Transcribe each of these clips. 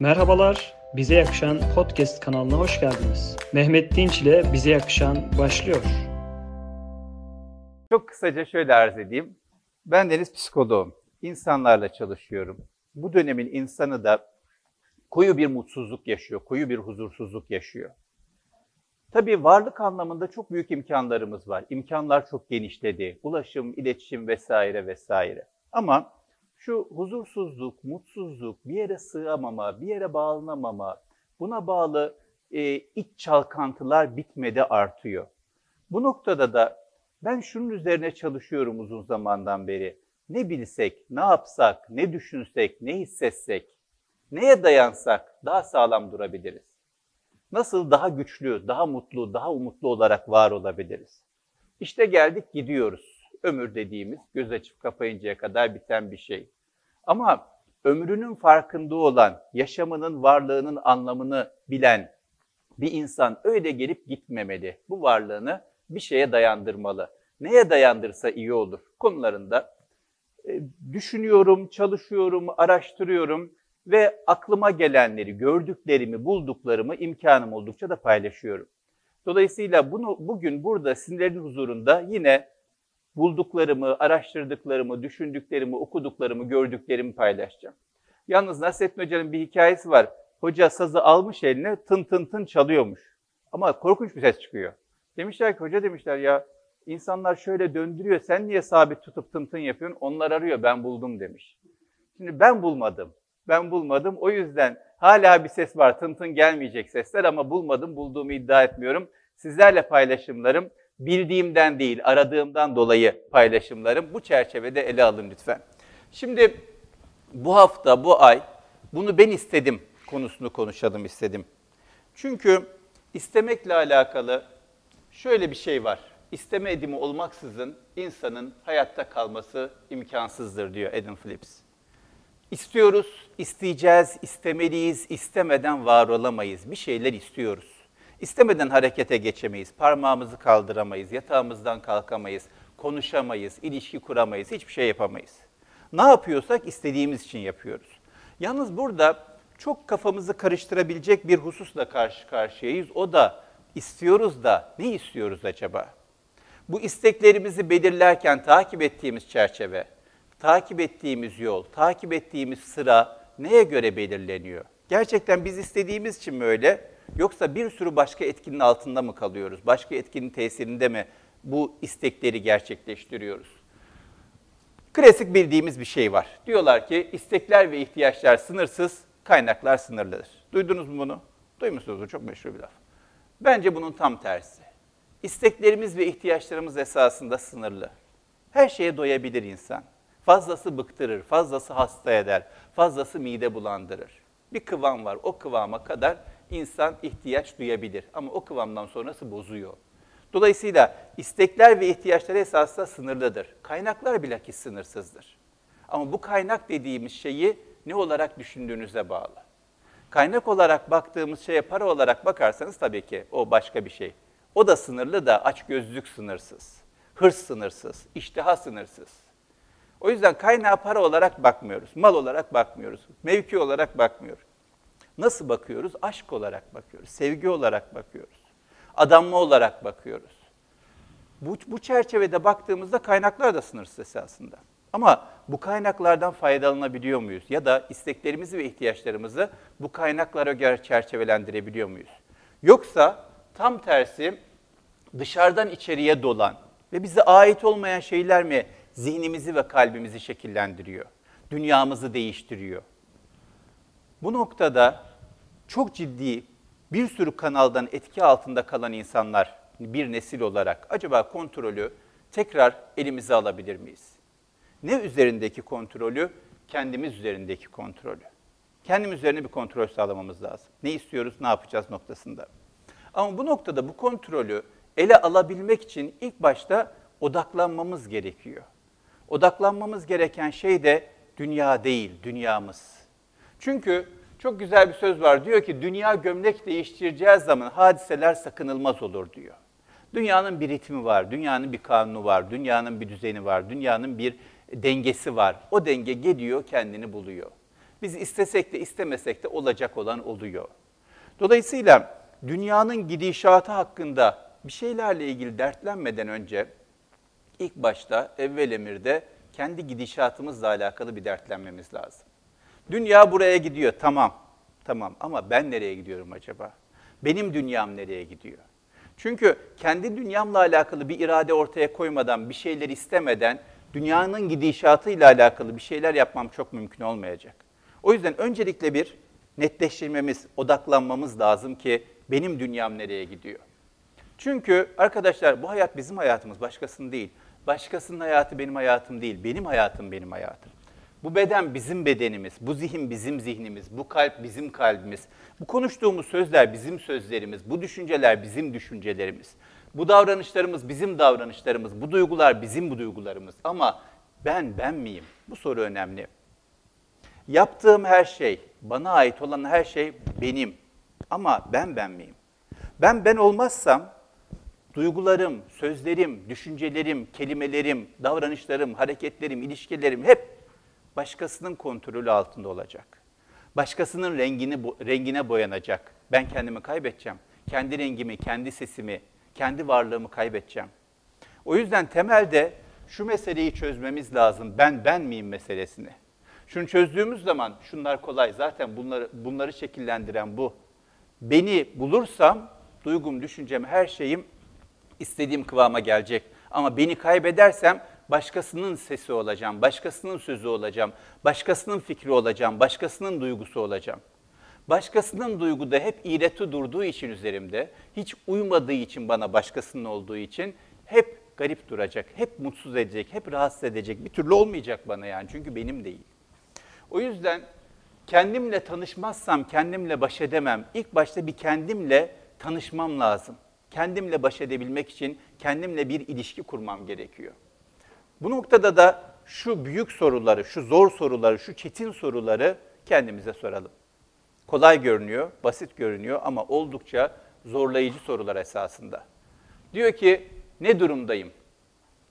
Merhabalar, Bize Yakışan Podcast kanalına hoş geldiniz. Mehmet Dinç ile Bize Yakışan başlıyor. Çok kısaca şöyle arz edeyim. Ben Deniz psikoloğum. İnsanlarla çalışıyorum. Bu dönemin insanı da koyu bir mutsuzluk yaşıyor, koyu bir huzursuzluk yaşıyor. Tabii varlık anlamında çok büyük imkanlarımız var. İmkanlar çok genişledi. Ulaşım, iletişim vesaire vesaire. Ama şu huzursuzluk, mutsuzluk, bir yere sığamama, bir yere bağlanamama, buna bağlı e, iç çalkantılar bitmede artıyor. Bu noktada da ben şunun üzerine çalışıyorum uzun zamandan beri. Ne bilsek, ne yapsak, ne düşünsek, ne hissetsek, neye dayansak daha sağlam durabiliriz. Nasıl daha güçlü, daha mutlu, daha umutlu olarak var olabiliriz. İşte geldik gidiyoruz. Ömür dediğimiz göz açıp kapayıncaya kadar biten bir şey. Ama ömrünün farkında olan, yaşamının, varlığının anlamını bilen bir insan öyle gelip gitmemeli. Bu varlığını bir şeye dayandırmalı. Neye dayandırsa iyi olur konularında e, düşünüyorum, çalışıyorum, araştırıyorum ve aklıma gelenleri, gördüklerimi, bulduklarımı imkanım oldukça da paylaşıyorum. Dolayısıyla bunu bugün burada sizlerin huzurunda yine bulduklarımı, araştırdıklarımı, düşündüklerimi, okuduklarımı, gördüklerimi paylaşacağım. Yalnız Nasrettin Hoca'nın bir hikayesi var. Hoca sazı almış eline tın tın tın çalıyormuş. Ama korkunç bir ses çıkıyor. Demişler ki hoca demişler ya insanlar şöyle döndürüyor sen niye sabit tutup tın tın yapıyorsun? Onlar arıyor ben buldum demiş. Şimdi ben bulmadım. Ben bulmadım. O yüzden hala bir ses var. Tın tın gelmeyecek sesler ama bulmadım. Bulduğumu iddia etmiyorum. Sizlerle paylaşımlarım bildiğimden değil, aradığımdan dolayı paylaşımlarım. Bu çerçevede ele alın lütfen. Şimdi bu hafta, bu ay bunu ben istedim konusunu konuşalım istedim. Çünkü istemekle alakalı şöyle bir şey var. İsteme edimi olmaksızın insanın hayatta kalması imkansızdır diyor Adam Phillips. İstiyoruz, isteyeceğiz, istemeliyiz, istemeden var olamayız. Bir şeyler istiyoruz. İstemeden harekete geçemeyiz, parmağımızı kaldıramayız, yatağımızdan kalkamayız, konuşamayız, ilişki kuramayız, hiçbir şey yapamayız. Ne yapıyorsak istediğimiz için yapıyoruz. Yalnız burada çok kafamızı karıştırabilecek bir hususla karşı karşıyayız. O da istiyoruz da ne istiyoruz acaba? Bu isteklerimizi belirlerken takip ettiğimiz çerçeve, takip ettiğimiz yol, takip ettiğimiz sıra neye göre belirleniyor? Gerçekten biz istediğimiz için mi öyle? Yoksa bir sürü başka etkinin altında mı kalıyoruz? Başka etkinin tesirinde mi bu istekleri gerçekleştiriyoruz? Klasik bildiğimiz bir şey var. Diyorlar ki istekler ve ihtiyaçlar sınırsız, kaynaklar sınırlıdır. Duydunuz mu bunu? Duymuşsunuzdur, çok meşhur bir laf. Bence bunun tam tersi. İsteklerimiz ve ihtiyaçlarımız esasında sınırlı. Her şeye doyabilir insan. Fazlası bıktırır, fazlası hasta eder, fazlası mide bulandırır. Bir kıvam var, o kıvama kadar insan ihtiyaç duyabilir. Ama o kıvamdan sonrası bozuyor. Dolayısıyla istekler ve ihtiyaçlar esasında sınırlıdır. Kaynaklar bilakis sınırsızdır. Ama bu kaynak dediğimiz şeyi ne olarak düşündüğünüze bağlı. Kaynak olarak baktığımız şeye para olarak bakarsanız tabii ki o başka bir şey. O da sınırlı da açgözlülük sınırsız, hırs sınırsız, iştiha sınırsız. O yüzden kaynağa para olarak bakmıyoruz, mal olarak bakmıyoruz, mevki olarak bakmıyoruz. Nasıl bakıyoruz? Aşk olarak bakıyoruz, sevgi olarak bakıyoruz, adanma olarak bakıyoruz. Bu, bu çerçevede baktığımızda kaynaklar da sınırsız esasında. Ama bu kaynaklardan faydalanabiliyor muyuz? Ya da isteklerimizi ve ihtiyaçlarımızı bu kaynaklara göre çerçevelendirebiliyor muyuz? Yoksa tam tersi dışarıdan içeriye dolan ve bize ait olmayan şeyler mi zihnimizi ve kalbimizi şekillendiriyor? Dünyamızı değiştiriyor. Bu noktada çok ciddi bir sürü kanaldan etki altında kalan insanlar bir nesil olarak acaba kontrolü tekrar elimize alabilir miyiz? Ne üzerindeki kontrolü? Kendimiz üzerindeki kontrolü. Kendimiz üzerine bir kontrol sağlamamız lazım. Ne istiyoruz, ne yapacağız noktasında. Ama bu noktada bu kontrolü ele alabilmek için ilk başta odaklanmamız gerekiyor. Odaklanmamız gereken şey de dünya değil, dünyamız. Çünkü çok güzel bir söz var. Diyor ki dünya gömlek değiştireceğiz zaman hadiseler sakınılmaz olur diyor. Dünyanın bir ritmi var, dünyanın bir kanunu var, dünyanın bir düzeni var, dünyanın bir dengesi var. O denge geliyor, kendini buluyor. Biz istesek de istemesek de olacak olan oluyor. Dolayısıyla dünyanın gidişatı hakkında bir şeylerle ilgili dertlenmeden önce ilk başta evvel emirde kendi gidişatımızla alakalı bir dertlenmemiz lazım. Dünya buraya gidiyor tamam. Tamam ama ben nereye gidiyorum acaba? Benim dünyam nereye gidiyor? Çünkü kendi dünyamla alakalı bir irade ortaya koymadan, bir şeyler istemeden dünyanın gidişatıyla alakalı bir şeyler yapmam çok mümkün olmayacak. O yüzden öncelikle bir netleştirmemiz, odaklanmamız lazım ki benim dünyam nereye gidiyor? Çünkü arkadaşlar bu hayat bizim hayatımız, başkasının değil. Başkasının hayatı benim hayatım değil, benim hayatım benim hayatım. Bu beden bizim bedenimiz, bu zihin bizim zihnimiz, bu kalp bizim kalbimiz. Bu konuştuğumuz sözler bizim sözlerimiz, bu düşünceler bizim düşüncelerimiz. Bu davranışlarımız bizim davranışlarımız, bu duygular bizim bu duygularımız. Ama ben ben miyim? Bu soru önemli. Yaptığım her şey, bana ait olan her şey benim. Ama ben ben miyim? Ben ben olmazsam duygularım, sözlerim, düşüncelerim, kelimelerim, davranışlarım, hareketlerim, ilişkilerim hep başkasının kontrolü altında olacak. Başkasının rengini rengine boyanacak. Ben kendimi kaybedeceğim. Kendi rengimi, kendi sesimi, kendi varlığımı kaybedeceğim. O yüzden temelde şu meseleyi çözmemiz lazım. Ben ben miyim meselesini. Şunu çözdüğümüz zaman şunlar kolay. Zaten bunları bunları şekillendiren bu. Beni bulursam duygum, düşüncem, her şeyim istediğim kıvama gelecek. Ama beni kaybedersem başkasının sesi olacağım, başkasının sözü olacağım, başkasının fikri olacağım, başkasının duygusu olacağım. Başkasının duyguda hep iğreti durduğu için üzerimde, hiç uymadığı için bana başkasının olduğu için hep garip duracak, hep mutsuz edecek, hep rahatsız edecek. Bir türlü olmayacak bana yani çünkü benim değil. O yüzden kendimle tanışmazsam kendimle baş edemem. İlk başta bir kendimle tanışmam lazım. Kendimle baş edebilmek için kendimle bir ilişki kurmam gerekiyor. Bu noktada da şu büyük soruları, şu zor soruları, şu çetin soruları kendimize soralım. Kolay görünüyor, basit görünüyor ama oldukça zorlayıcı sorular esasında. Diyor ki ne durumdayım?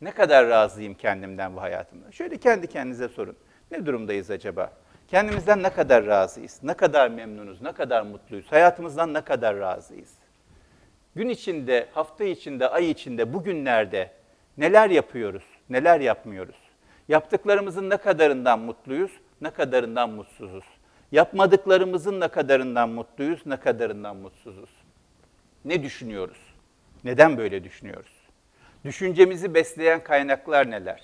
Ne kadar razıyım kendimden bu hayatımda? Şöyle kendi kendinize sorun. Ne durumdayız acaba? Kendimizden ne kadar razıyız? Ne kadar memnunuz? Ne kadar mutluyuz? Hayatımızdan ne kadar razıyız? Gün içinde, hafta içinde, ay içinde, bugünlerde neler yapıyoruz? Neler yapmıyoruz? Yaptıklarımızın ne kadarından mutluyuz, ne kadarından mutsuzuz? Yapmadıklarımızın ne kadarından mutluyuz, ne kadarından mutsuzuz? Ne düşünüyoruz? Neden böyle düşünüyoruz? Düşüncemizi besleyen kaynaklar neler?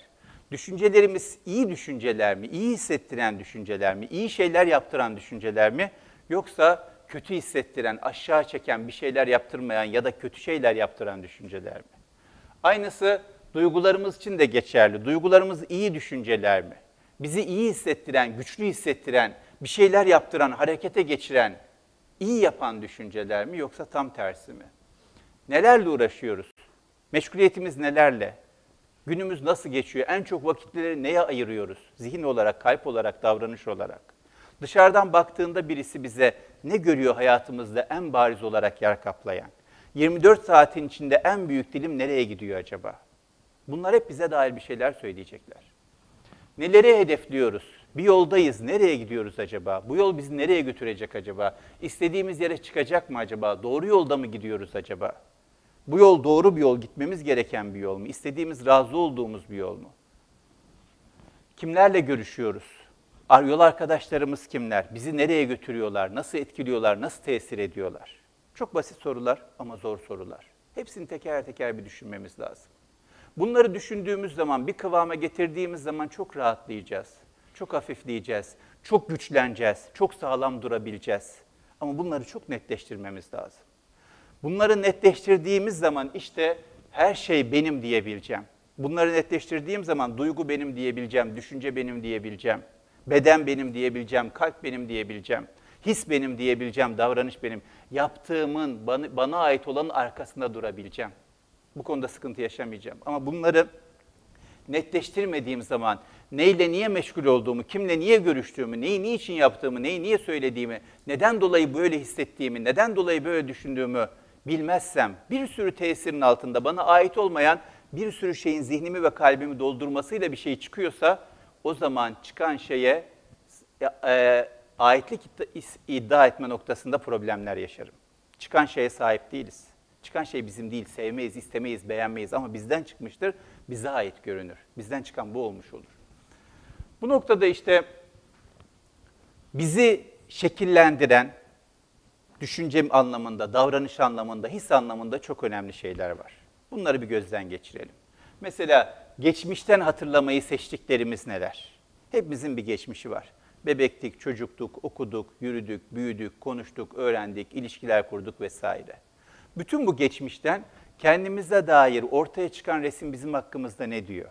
Düşüncelerimiz iyi düşünceler mi, iyi hissettiren düşünceler mi, iyi şeyler yaptıran düşünceler mi? Yoksa kötü hissettiren, aşağı çeken, bir şeyler yaptırmayan ya da kötü şeyler yaptıran düşünceler mi? Aynısı duygularımız için de geçerli. Duygularımız iyi düşünceler mi? Bizi iyi hissettiren, güçlü hissettiren, bir şeyler yaptıran, harekete geçiren, iyi yapan düşünceler mi yoksa tam tersi mi? Nelerle uğraşıyoruz? Meşguliyetimiz nelerle? Günümüz nasıl geçiyor? En çok vakitleri neye ayırıyoruz? Zihin olarak, kalp olarak, davranış olarak. Dışarıdan baktığında birisi bize ne görüyor hayatımızda en bariz olarak yer kaplayan? 24 saatin içinde en büyük dilim nereye gidiyor acaba? Bunlar hep bize dair bir şeyler söyleyecekler. Neleri hedefliyoruz? Bir yoldayız. Nereye gidiyoruz acaba? Bu yol bizi nereye götürecek acaba? İstediğimiz yere çıkacak mı acaba? Doğru yolda mı gidiyoruz acaba? Bu yol doğru bir yol, gitmemiz gereken bir yol mu? İstediğimiz, razı olduğumuz bir yol mu? Kimlerle görüşüyoruz? Yol arkadaşlarımız kimler? Bizi nereye götürüyorlar? Nasıl etkiliyorlar? Nasıl tesir ediyorlar? Çok basit sorular ama zor sorular. Hepsini teker teker bir düşünmemiz lazım. Bunları düşündüğümüz zaman, bir kıvama getirdiğimiz zaman çok rahatlayacağız. Çok hafifleyeceğiz, çok güçleneceğiz, çok sağlam durabileceğiz. Ama bunları çok netleştirmemiz lazım. Bunları netleştirdiğimiz zaman işte her şey benim diyebileceğim. Bunları netleştirdiğim zaman duygu benim diyebileceğim, düşünce benim diyebileceğim, beden benim diyebileceğim, kalp benim diyebileceğim, his benim diyebileceğim, davranış benim. Yaptığımın, bana, ait olanın arkasında durabileceğim. Bu konuda sıkıntı yaşamayacağım. Ama bunları netleştirmediğim zaman neyle niye meşgul olduğumu, kimle niye görüştüğümü, neyi niçin yaptığımı, neyi niye söylediğimi, neden dolayı böyle hissettiğimi, neden dolayı böyle düşündüğümü bilmezsem, bir sürü tesirin altında bana ait olmayan bir sürü şeyin zihnimi ve kalbimi doldurmasıyla bir şey çıkıyorsa, o zaman çıkan şeye e, aitlik iddia etme noktasında problemler yaşarım. Çıkan şeye sahip değiliz. Çıkan şey bizim değil, sevmeyiz, istemeyiz, beğenmeyiz ama bizden çıkmıştır, bize ait görünür. Bizden çıkan bu olmuş olur. Bu noktada işte bizi şekillendiren, düşünce anlamında, davranış anlamında, his anlamında çok önemli şeyler var. Bunları bir gözden geçirelim. Mesela geçmişten hatırlamayı seçtiklerimiz neler? Hepimizin bir geçmişi var. Bebektik, çocuktuk, okuduk, yürüdük, büyüdük, konuştuk, öğrendik, ilişkiler kurduk vesaire. Bütün bu geçmişten kendimize dair ortaya çıkan resim bizim hakkımızda ne diyor?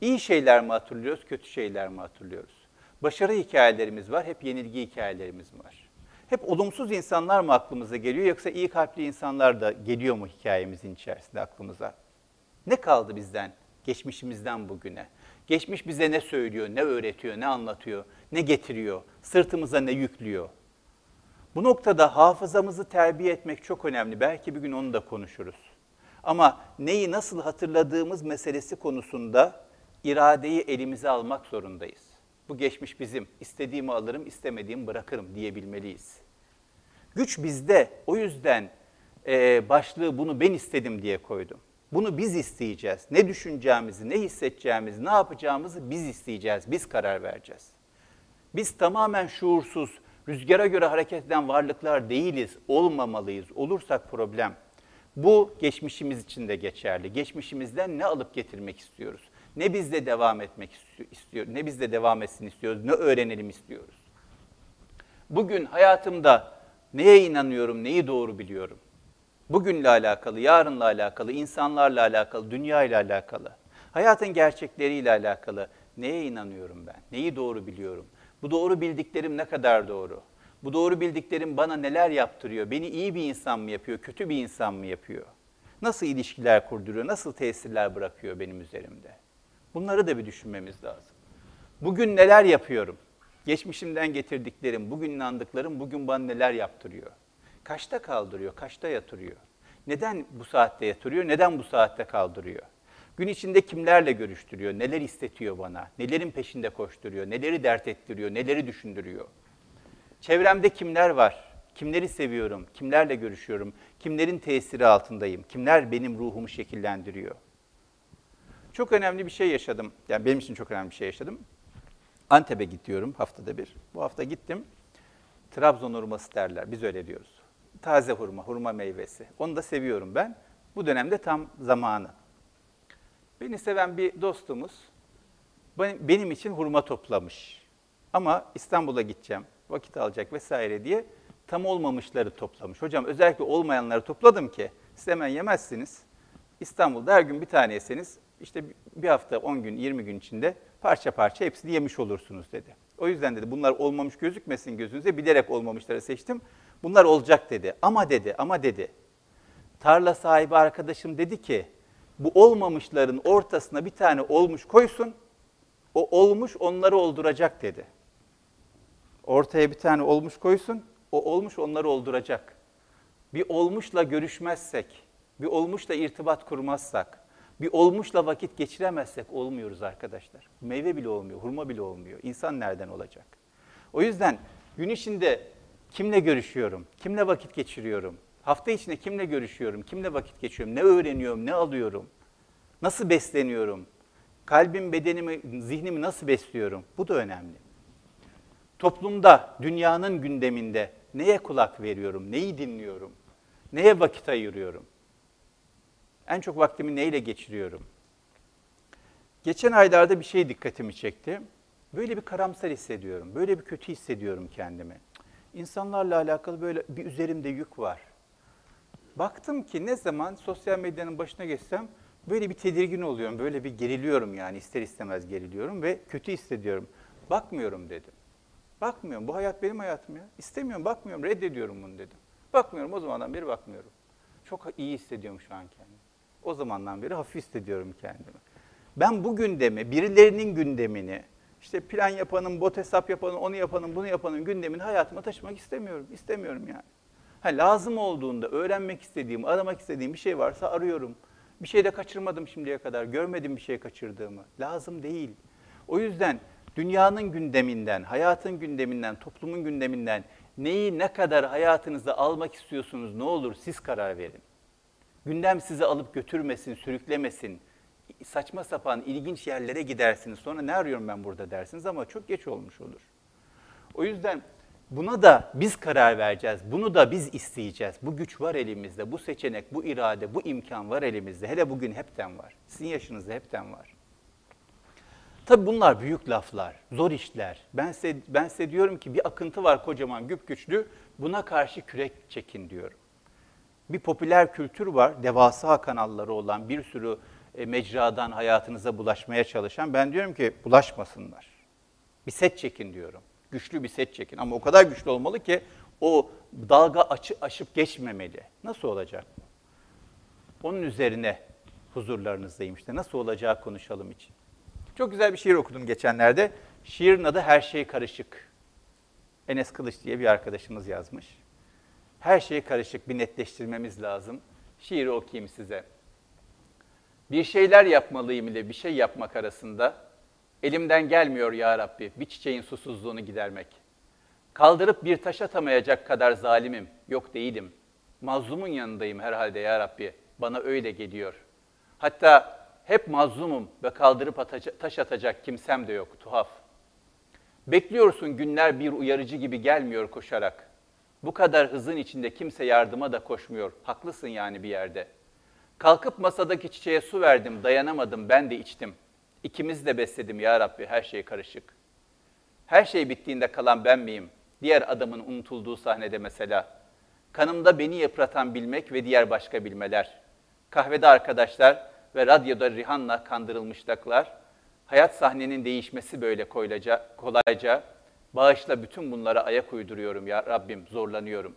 İyi şeyler mi hatırlıyoruz, kötü şeyler mi hatırlıyoruz? Başarı hikayelerimiz var, hep yenilgi hikayelerimiz var. Hep olumsuz insanlar mı aklımıza geliyor yoksa iyi kalpli insanlar da geliyor mu hikayemizin içerisinde aklımıza? Ne kaldı bizden, geçmişimizden bugüne? Geçmiş bize ne söylüyor, ne öğretiyor, ne anlatıyor, ne getiriyor, sırtımıza ne yüklüyor? Bu noktada hafızamızı terbiye etmek çok önemli. Belki bir gün onu da konuşuruz. Ama neyi nasıl hatırladığımız meselesi konusunda iradeyi elimize almak zorundayız. Bu geçmiş bizim. İstediğimi alırım, istemediğimi bırakırım diyebilmeliyiz. Güç bizde. O yüzden e, başlığı bunu ben istedim diye koydum. Bunu biz isteyeceğiz. Ne düşüneceğimizi, ne hissedeceğimizi, ne yapacağımızı biz isteyeceğiz. Biz karar vereceğiz. Biz tamamen şuursuz, rüzgara göre hareket eden varlıklar değiliz, olmamalıyız. Olursak problem. Bu geçmişimiz için de geçerli. Geçmişimizden ne alıp getirmek istiyoruz? Ne bizde devam etmek istiyor, ne bizde devam etsin istiyoruz, ne öğrenelim istiyoruz. Bugün hayatımda neye inanıyorum, neyi doğru biliyorum? Bugünle alakalı, yarınla alakalı, insanlarla alakalı, dünya ile alakalı, hayatın gerçekleriyle alakalı neye inanıyorum ben? Neyi doğru biliyorum? Bu doğru bildiklerim ne kadar doğru? Bu doğru bildiklerim bana neler yaptırıyor? Beni iyi bir insan mı yapıyor, kötü bir insan mı yapıyor? Nasıl ilişkiler kurduruyor, nasıl tesirler bırakıyor benim üzerimde? Bunları da bir düşünmemiz lazım. Bugün neler yapıyorum? Geçmişimden getirdiklerim, bugün inandıklarım bugün bana neler yaptırıyor? Kaçta kaldırıyor, kaçta yatırıyor? Neden bu saatte yatırıyor, neden bu saatte kaldırıyor? Gün içinde kimlerle görüştürüyor, neler istetiyor bana, nelerin peşinde koşturuyor, neleri dert ettiriyor, neleri düşündürüyor? Çevremde kimler var, kimleri seviyorum, kimlerle görüşüyorum, kimlerin tesiri altındayım, kimler benim ruhumu şekillendiriyor? Çok önemli bir şey yaşadım, yani benim için çok önemli bir şey yaşadım. Antep'e gidiyorum haftada bir. Bu hafta gittim. Trabzon hurması derler, biz öyle diyoruz. Taze hurma, hurma meyvesi. Onu da seviyorum ben. Bu dönemde tam zamanı. Beni seven bir dostumuz benim için hurma toplamış. Ama İstanbul'a gideceğim, vakit alacak vesaire diye tam olmamışları toplamış. Hocam özellikle olmayanları topladım ki siz hemen yemezsiniz. İstanbul'da her gün bir tane yeseniz işte bir hafta, 10 gün, 20 gün içinde parça parça hepsini yemiş olursunuz dedi. O yüzden dedi bunlar olmamış gözükmesin gözünüze bilerek olmamışları seçtim. Bunlar olacak dedi. Ama dedi, ama dedi. Tarla sahibi arkadaşım dedi ki bu olmamışların ortasına bir tane olmuş koysun. O olmuş onları olduracak dedi. Ortaya bir tane olmuş koysun. O olmuş onları olduracak. Bir olmuşla görüşmezsek, bir olmuşla irtibat kurmazsak, bir olmuşla vakit geçiremezsek olmuyoruz arkadaşlar. Meyve bile olmuyor, hurma bile olmuyor. İnsan nereden olacak? O yüzden gün içinde kimle görüşüyorum, kimle vakit geçiriyorum, hafta içinde kimle görüşüyorum, kimle vakit geçiriyorum, ne öğreniyorum, ne alıyorum, nasıl besleniyorum, kalbim, bedenimi, zihnimi nasıl besliyorum? Bu da önemli. Toplumda, dünyanın gündeminde neye kulak veriyorum, neyi dinliyorum, neye vakit ayırıyorum? En çok vaktimi neyle geçiriyorum? Geçen aylarda bir şey dikkatimi çekti. Böyle bir karamsar hissediyorum, böyle bir kötü hissediyorum kendimi. İnsanlarla alakalı böyle bir üzerimde yük var. Baktım ki ne zaman sosyal medyanın başına geçsem böyle bir tedirgin oluyorum, böyle bir geriliyorum yani ister istemez geriliyorum ve kötü hissediyorum. Bakmıyorum dedim. Bakmıyorum, bu hayat benim hayatım ya. İstemiyorum, bakmıyorum, reddediyorum bunu dedim. Bakmıyorum, o zamandan beri bakmıyorum. Çok iyi hissediyorum şu an kendimi. O zamandan beri hafif hissediyorum kendimi. Ben bu gündemi, birilerinin gündemini, işte plan yapanın, bot hesap yapanın, onu yapanın, bunu yapanın gündemini hayatıma taşımak istemiyorum. İstemiyorum yani. Ha, lazım olduğunda öğrenmek istediğim, aramak istediğim bir şey varsa arıyorum. Bir şey de kaçırmadım şimdiye kadar. Görmedim bir şey kaçırdığımı. Lazım değil. O yüzden Dünyanın gündeminden, hayatın gündeminden, toplumun gündeminden neyi ne kadar hayatınıza almak istiyorsunuz ne olur siz karar verin. Gündem sizi alıp götürmesin, sürüklemesin. Saçma sapan ilginç yerlere gidersiniz. Sonra ne arıyorum ben burada dersiniz ama çok geç olmuş olur. O yüzden buna da biz karar vereceğiz. Bunu da biz isteyeceğiz. Bu güç var elimizde. Bu seçenek, bu irade, bu imkan var elimizde. Hele bugün hepten var. Sizin yaşınızda hepten var. Tabii bunlar büyük laflar, zor işler. Ben size, ben size diyorum ki bir akıntı var kocaman, güp güçlü. Buna karşı kürek çekin diyorum. Bir popüler kültür var, devasa kanalları olan bir sürü e, mecradan hayatınıza bulaşmaya çalışan. Ben diyorum ki bulaşmasınlar. Bir set çekin diyorum. Güçlü bir set çekin ama o kadar güçlü olmalı ki o dalga açı, aşıp geçmemeli. Nasıl olacak? Onun üzerine huzurlarınızdayım işte. Nasıl olacağı konuşalım için. Çok güzel bir şiir okudum geçenlerde. Şiirin adı Her Şey Karışık. Enes Kılıç diye bir arkadaşımız yazmış. Her şey karışık, bir netleştirmemiz lazım. Şiiri okuyayım size. Bir şeyler yapmalıyım ile bir şey yapmak arasında elimden gelmiyor ya Rabbi bir çiçeğin susuzluğunu gidermek. Kaldırıp bir taş atamayacak kadar zalimim, yok değilim. Mazlumun yanındayım herhalde ya Rabbi, bana öyle geliyor. Hatta hep mazlumum ve kaldırıp ataca- taş atacak kimsem de yok, tuhaf. Bekliyorsun günler bir uyarıcı gibi gelmiyor koşarak. Bu kadar hızın içinde kimse yardıma da koşmuyor. Haklısın yani bir yerde. Kalkıp masadaki çiçeğe su verdim, dayanamadım, ben de içtim. İkimiz de besledim ya Rabbi, her şey karışık. Her şey bittiğinde kalan ben miyim? Diğer adamın unutulduğu sahnede mesela. Kanımda beni yıpratan bilmek ve diğer başka bilmeler. Kahvede arkadaşlar ve radyoda Rihanna kandırılmışlıklar. Hayat sahnenin değişmesi böyle koylaca, kolayca. Bağışla bütün bunlara ayak uyduruyorum ya Rabbim, zorlanıyorum.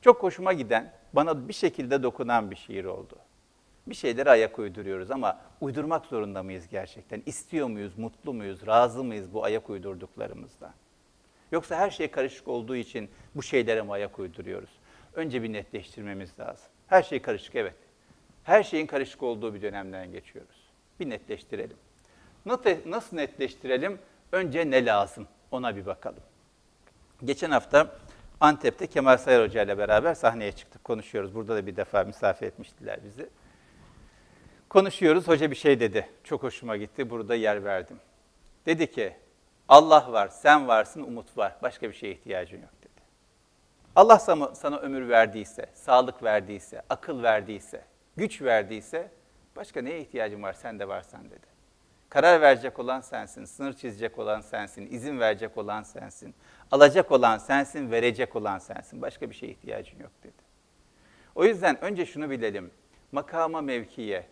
Çok hoşuma giden, bana bir şekilde dokunan bir şiir oldu. Bir şeylere ayak uyduruyoruz ama uydurmak zorunda mıyız gerçekten? İstiyor muyuz, mutlu muyuz, razı mıyız bu ayak uydurduklarımızda? Yoksa her şey karışık olduğu için bu şeylere mi ayak uyduruyoruz? Önce bir netleştirmemiz lazım. Her şey karışık, evet. Her şeyin karışık olduğu bir dönemden geçiyoruz. Bir netleştirelim. Nasıl- netleştirelim? Önce ne lazım? Ona bir bakalım. Geçen hafta Antep'te Kemal Sayar Hoca ile beraber sahneye çıktık, konuşuyoruz. Burada da bir defa misafir etmiştiler bizi. Konuşuyoruz, hoca bir şey dedi. Çok hoşuma gitti, burada yer verdim. Dedi ki, Allah var, sen varsın, umut var. Başka bir şeye ihtiyacın yok dedi. Allah sana, sana ömür verdiyse, sağlık verdiyse, akıl verdiyse, güç verdiyse başka neye ihtiyacın var sen de varsan dedi. Karar verecek olan sensin, sınır çizecek olan sensin, izin verecek olan sensin, alacak olan sensin, verecek olan sensin. Başka bir şeye ihtiyacın yok dedi. O yüzden önce şunu bilelim. Makama, mevkiye,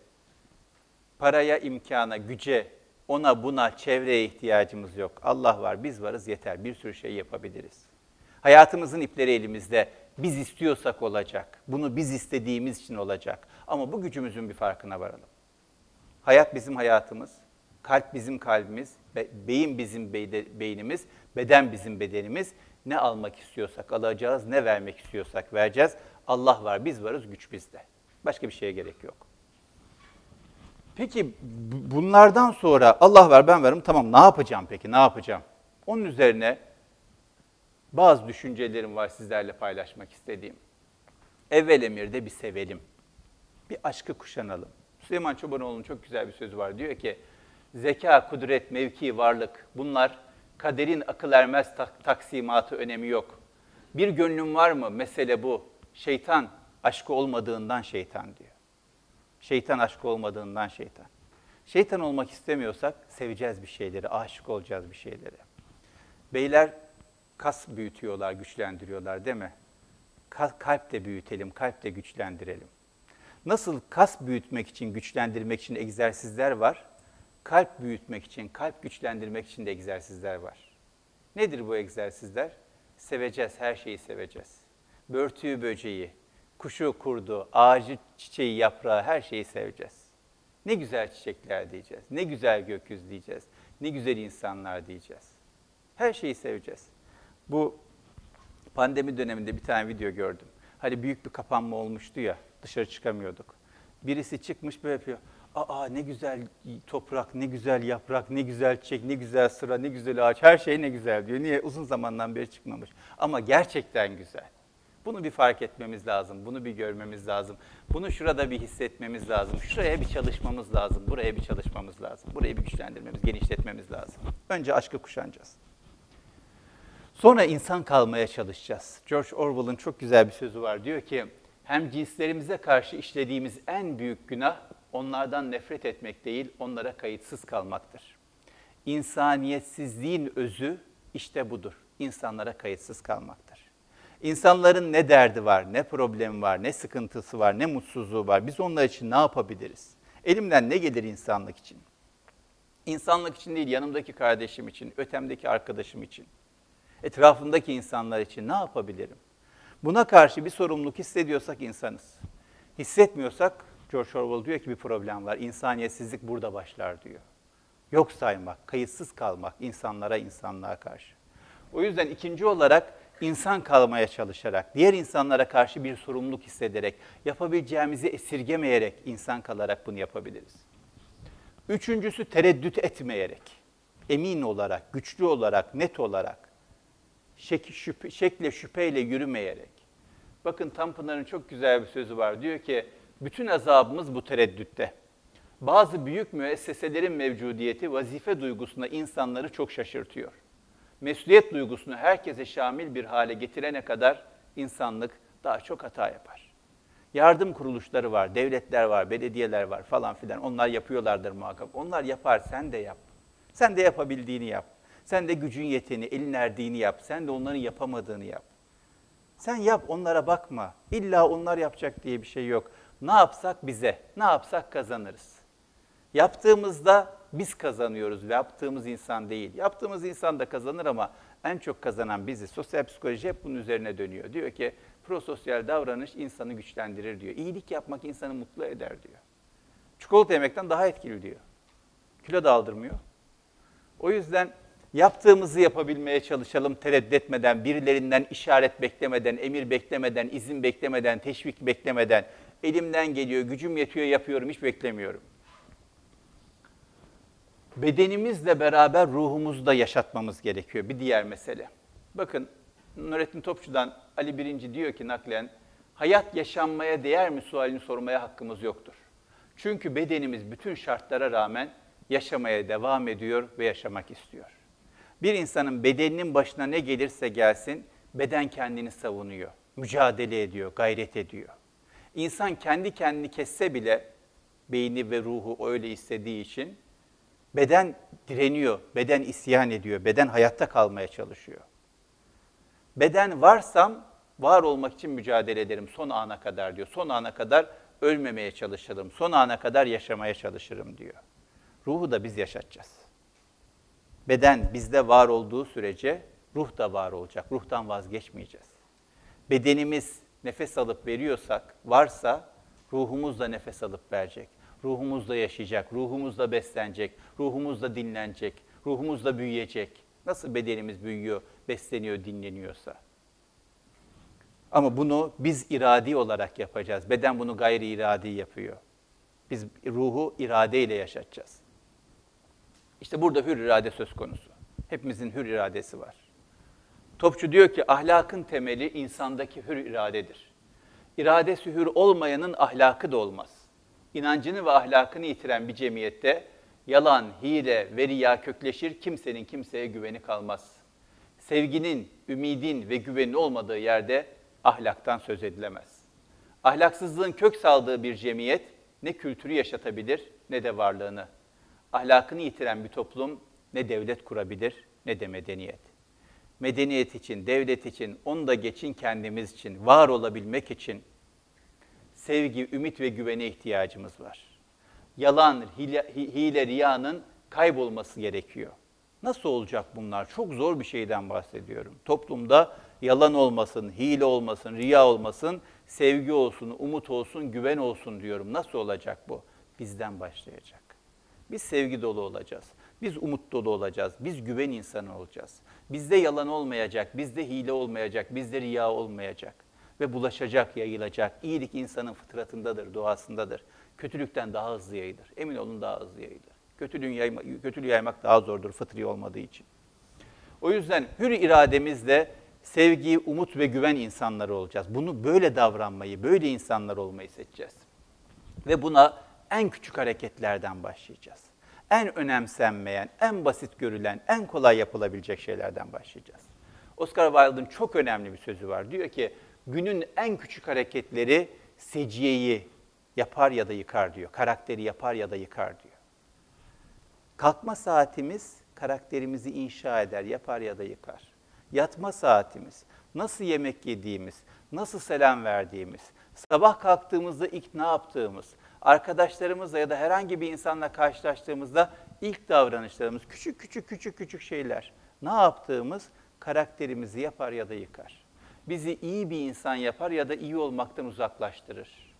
paraya, imkana, güce, ona, buna, çevreye ihtiyacımız yok. Allah var, biz varız yeter. Bir sürü şey yapabiliriz. Hayatımızın ipleri elimizde. Biz istiyorsak olacak. Bunu biz istediğimiz için olacak. Ama bu gücümüzün bir farkına varalım. Hayat bizim hayatımız, kalp bizim kalbimiz, be- beyin bizim beyde- beynimiz, beden bizim bedenimiz. Ne almak istiyorsak alacağız, ne vermek istiyorsak vereceğiz. Allah var, biz varız, güç bizde. Başka bir şeye gerek yok. Peki bu- bunlardan sonra Allah var ben varım tamam ne yapacağım peki ne yapacağım? Onun üzerine bazı düşüncelerim var sizlerle paylaşmak istediğim. Evvel emirde bir sevelim. Bir aşkı kuşanalım. Süleyman Çobanoğlu'nun çok güzel bir sözü var. Diyor ki zeka, kudret, mevki, varlık bunlar kaderin akıl ermez tak- taksimatı önemi yok. Bir gönlün var mı? Mesele bu. Şeytan aşkı olmadığından şeytan diyor. Şeytan aşkı olmadığından şeytan. Şeytan olmak istemiyorsak seveceğiz bir şeyleri, aşık olacağız bir şeylere. Beyler kas büyütüyorlar, güçlendiriyorlar değil mi? Ka- kalp de büyütelim, kalp de güçlendirelim. Nasıl kas büyütmek için, güçlendirmek için egzersizler var, kalp büyütmek için, kalp güçlendirmek için de egzersizler var. Nedir bu egzersizler? Seveceğiz, her şeyi seveceğiz. Börtüyü, böceği, kuşu, kurdu, ağacı, çiçeği, yaprağı her şeyi seveceğiz. Ne güzel çiçekler diyeceğiz, ne güzel gökyüzü diyeceğiz, ne güzel insanlar diyeceğiz. Her şeyi seveceğiz. Bu pandemi döneminde bir tane video gördüm. Hani büyük bir kapanma olmuştu ya, dışarı çıkamıyorduk. Birisi çıkmış böyle yapıyor. Aa ne güzel toprak, ne güzel yaprak, ne güzel çiçek, ne güzel sıra, ne güzel ağaç, her şey ne güzel diyor. Niye? Uzun zamandan beri çıkmamış. Ama gerçekten güzel. Bunu bir fark etmemiz lazım, bunu bir görmemiz lazım. Bunu şurada bir hissetmemiz lazım. Şuraya bir çalışmamız lazım, buraya bir çalışmamız lazım. Burayı bir güçlendirmemiz, genişletmemiz lazım. Önce aşkı kuşanacağız. Sonra insan kalmaya çalışacağız. George Orwell'ın çok güzel bir sözü var. Diyor ki, hem cinslerimize karşı işlediğimiz en büyük günah onlardan nefret etmek değil, onlara kayıtsız kalmaktır. İnsaniyetsizliğin özü işte budur. İnsanlara kayıtsız kalmaktır. İnsanların ne derdi var, ne problemi var, ne sıkıntısı var, ne mutsuzluğu var. Biz onlar için ne yapabiliriz? Elimden ne gelir insanlık için? İnsanlık için değil, yanımdaki kardeşim için, ötemdeki arkadaşım için, etrafımdaki insanlar için ne yapabilirim? Buna karşı bir sorumluluk hissediyorsak insanız. Hissetmiyorsak George Orwell diyor ki bir problem var. İnsaniyetsizlik burada başlar diyor. Yok saymak, kayıtsız kalmak insanlara, insanlığa karşı. O yüzden ikinci olarak insan kalmaya çalışarak, diğer insanlara karşı bir sorumluluk hissederek, yapabileceğimizi esirgemeyerek insan kalarak bunu yapabiliriz. Üçüncüsü tereddüt etmeyerek, emin olarak, güçlü olarak, net olarak, şek şüphe, şekle şüpheyle yürümeyerek. Bakın Tanpınar'ın çok güzel bir sözü var. Diyor ki, bütün azabımız bu tereddütte. Bazı büyük müesseselerin mevcudiyeti vazife duygusuna insanları çok şaşırtıyor. Mesuliyet duygusunu herkese şamil bir hale getirene kadar insanlık daha çok hata yapar. Yardım kuruluşları var, devletler var, belediyeler var falan filan. Onlar yapıyorlardır muhakkak. Onlar yapar, sen de yap. Sen de yapabildiğini yap. Sen de gücün yeteni, elin erdiğini yap. Sen de onların yapamadığını yap. Sen yap, onlara bakma. İlla onlar yapacak diye bir şey yok. Ne yapsak bize, ne yapsak kazanırız. Yaptığımızda biz kazanıyoruz ve yaptığımız insan değil. Yaptığımız insan da kazanır ama en çok kazanan bizi. Sosyal psikoloji hep bunun üzerine dönüyor. Diyor ki prososyal davranış insanı güçlendirir diyor. İyilik yapmak insanı mutlu eder diyor. Çikolata yemekten daha etkili diyor. Kilo da aldırmıyor. O yüzden yaptığımızı yapabilmeye çalışalım tereddüt etmeden, birilerinden işaret beklemeden, emir beklemeden, izin beklemeden, teşvik beklemeden. Elimden geliyor, gücüm yetiyor, yapıyorum, hiç beklemiyorum bedenimizle beraber ruhumuzu da yaşatmamız gerekiyor. Bir diğer mesele. Bakın Nurettin Topçu'dan Ali Birinci diyor ki naklen, hayat yaşanmaya değer mi sualini sormaya hakkımız yoktur. Çünkü bedenimiz bütün şartlara rağmen yaşamaya devam ediyor ve yaşamak istiyor. Bir insanın bedeninin başına ne gelirse gelsin, beden kendini savunuyor, mücadele ediyor, gayret ediyor. İnsan kendi kendini kesse bile beyni ve ruhu öyle istediği için Beden direniyor, beden isyan ediyor, beden hayatta kalmaya çalışıyor. Beden varsam var olmak için mücadele ederim son ana kadar diyor. Son ana kadar ölmemeye çalışırım, son ana kadar yaşamaya çalışırım diyor. Ruhu da biz yaşatacağız. Beden bizde var olduğu sürece ruh da var olacak. Ruhtan vazgeçmeyeceğiz. Bedenimiz nefes alıp veriyorsak, varsa ruhumuz da nefes alıp verecek. Ruhumuzda yaşayacak, ruhumuzda beslenecek, ruhumuzda dinlenecek, ruhumuzda büyüyecek. Nasıl bedenimiz büyüyor, besleniyor, dinleniyorsa. Ama bunu biz iradi olarak yapacağız. Beden bunu gayri iradi yapıyor. Biz ruhu iradeyle yaşatacağız. İşte burada hür irade söz konusu. Hepimizin hür iradesi var. Topçu diyor ki ahlakın temeli insandaki hür iradedir. İradesi hür olmayanın ahlakı da olmaz inancını ve ahlakını yitiren bir cemiyette yalan, hile ve riya kökleşir, kimsenin kimseye güveni kalmaz. Sevginin, ümidin ve güvenin olmadığı yerde ahlaktan söz edilemez. Ahlaksızlığın kök saldığı bir cemiyet ne kültürü yaşatabilir ne de varlığını. Ahlakını yitiren bir toplum ne devlet kurabilir ne de medeniyet. Medeniyet için, devlet için, onu da geçin kendimiz için, var olabilmek için sevgi, ümit ve güvene ihtiyacımız var. Yalan, hile, hile riyanın kaybolması gerekiyor. Nasıl olacak bunlar? Çok zor bir şeyden bahsediyorum. Toplumda yalan olmasın, hile olmasın, riya olmasın, sevgi olsun, umut olsun, güven olsun diyorum. Nasıl olacak bu? Bizden başlayacak. Biz sevgi dolu olacağız. Biz umut dolu olacağız. Biz güven insanı olacağız. Bizde yalan olmayacak, bizde hile olmayacak, bizde riya olmayacak. Ve bulaşacak, yayılacak. İyilik insanın fıtratındadır, doğasındadır. Kötülükten daha hızlı yayılır. Emin olun daha hızlı yayılır. Kötülüğün yayma, kötülüğü yaymak daha zordur fıtri olmadığı için. O yüzden hür irademizle sevgi, umut ve güven insanları olacağız. Bunu böyle davranmayı, böyle insanlar olmayı seçeceğiz. Ve buna en küçük hareketlerden başlayacağız. En önemsenmeyen, en basit görülen, en kolay yapılabilecek şeylerden başlayacağız. Oscar Wilde'ın çok önemli bir sözü var. Diyor ki, günün en küçük hareketleri seciyeyi yapar ya da yıkar diyor. Karakteri yapar ya da yıkar diyor. Kalkma saatimiz karakterimizi inşa eder, yapar ya da yıkar. Yatma saatimiz, nasıl yemek yediğimiz, nasıl selam verdiğimiz, sabah kalktığımızda ilk ne yaptığımız, arkadaşlarımızla ya da herhangi bir insanla karşılaştığımızda ilk davranışlarımız, küçük küçük küçük küçük şeyler. Ne yaptığımız karakterimizi yapar ya da yıkar. Bizi iyi bir insan yapar ya da iyi olmaktan uzaklaştırır.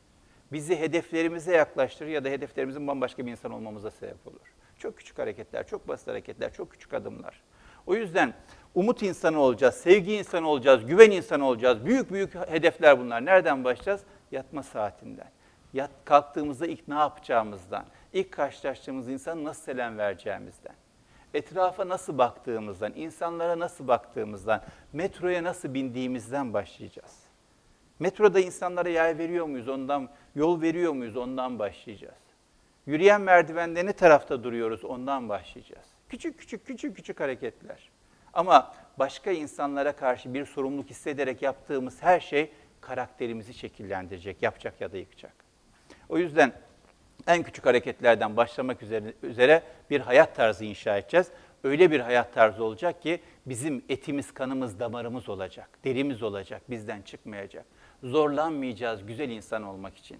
Bizi hedeflerimize yaklaştırır ya da hedeflerimizin bambaşka bir insan olmamıza sebep olur. Çok küçük hareketler, çok basit hareketler, çok küçük adımlar. O yüzden umut insanı olacağız, sevgi insanı olacağız, güven insanı olacağız. Büyük büyük hedefler bunlar. Nereden başlayacağız? Yatma saatinden. Yat, kalktığımızda ilk ne yapacağımızdan, ilk karşılaştığımız insana nasıl selam vereceğimizden, etrafa nasıl baktığımızdan, insanlara nasıl baktığımızdan, metroya nasıl bindiğimizden başlayacağız. Metroda insanlara yer veriyor muyuz, ondan yol veriyor muyuz, ondan başlayacağız. Yürüyen merdivende ne tarafta duruyoruz, ondan başlayacağız. Küçük küçük küçük küçük hareketler. Ama başka insanlara karşı bir sorumluluk hissederek yaptığımız her şey karakterimizi şekillendirecek, yapacak ya da yıkacak. O yüzden en küçük hareketlerden başlamak üzere, üzere bir hayat tarzı inşa edeceğiz. Öyle bir hayat tarzı olacak ki bizim etimiz, kanımız, damarımız olacak, derimiz olacak, bizden çıkmayacak. Zorlanmayacağız güzel insan olmak için.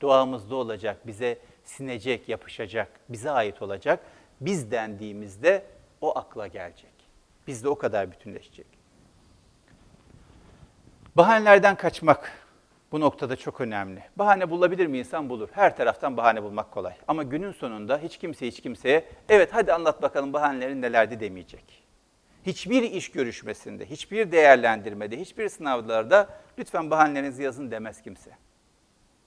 Doğamızda olacak, bize sinecek, yapışacak, bize ait olacak. Biz dendiğimizde o akla gelecek. Bizde o kadar bütünleşecek. Bahanelerden kaçmak bu noktada çok önemli. Bahane bulabilir mi insan? Bulur. Her taraftan bahane bulmak kolay. Ama günün sonunda hiç kimse hiç kimseye evet hadi anlat bakalım bahanelerin nelerdi demeyecek. Hiçbir iş görüşmesinde, hiçbir değerlendirmede, hiçbir sınavlarda lütfen bahanelerinizi yazın demez kimse.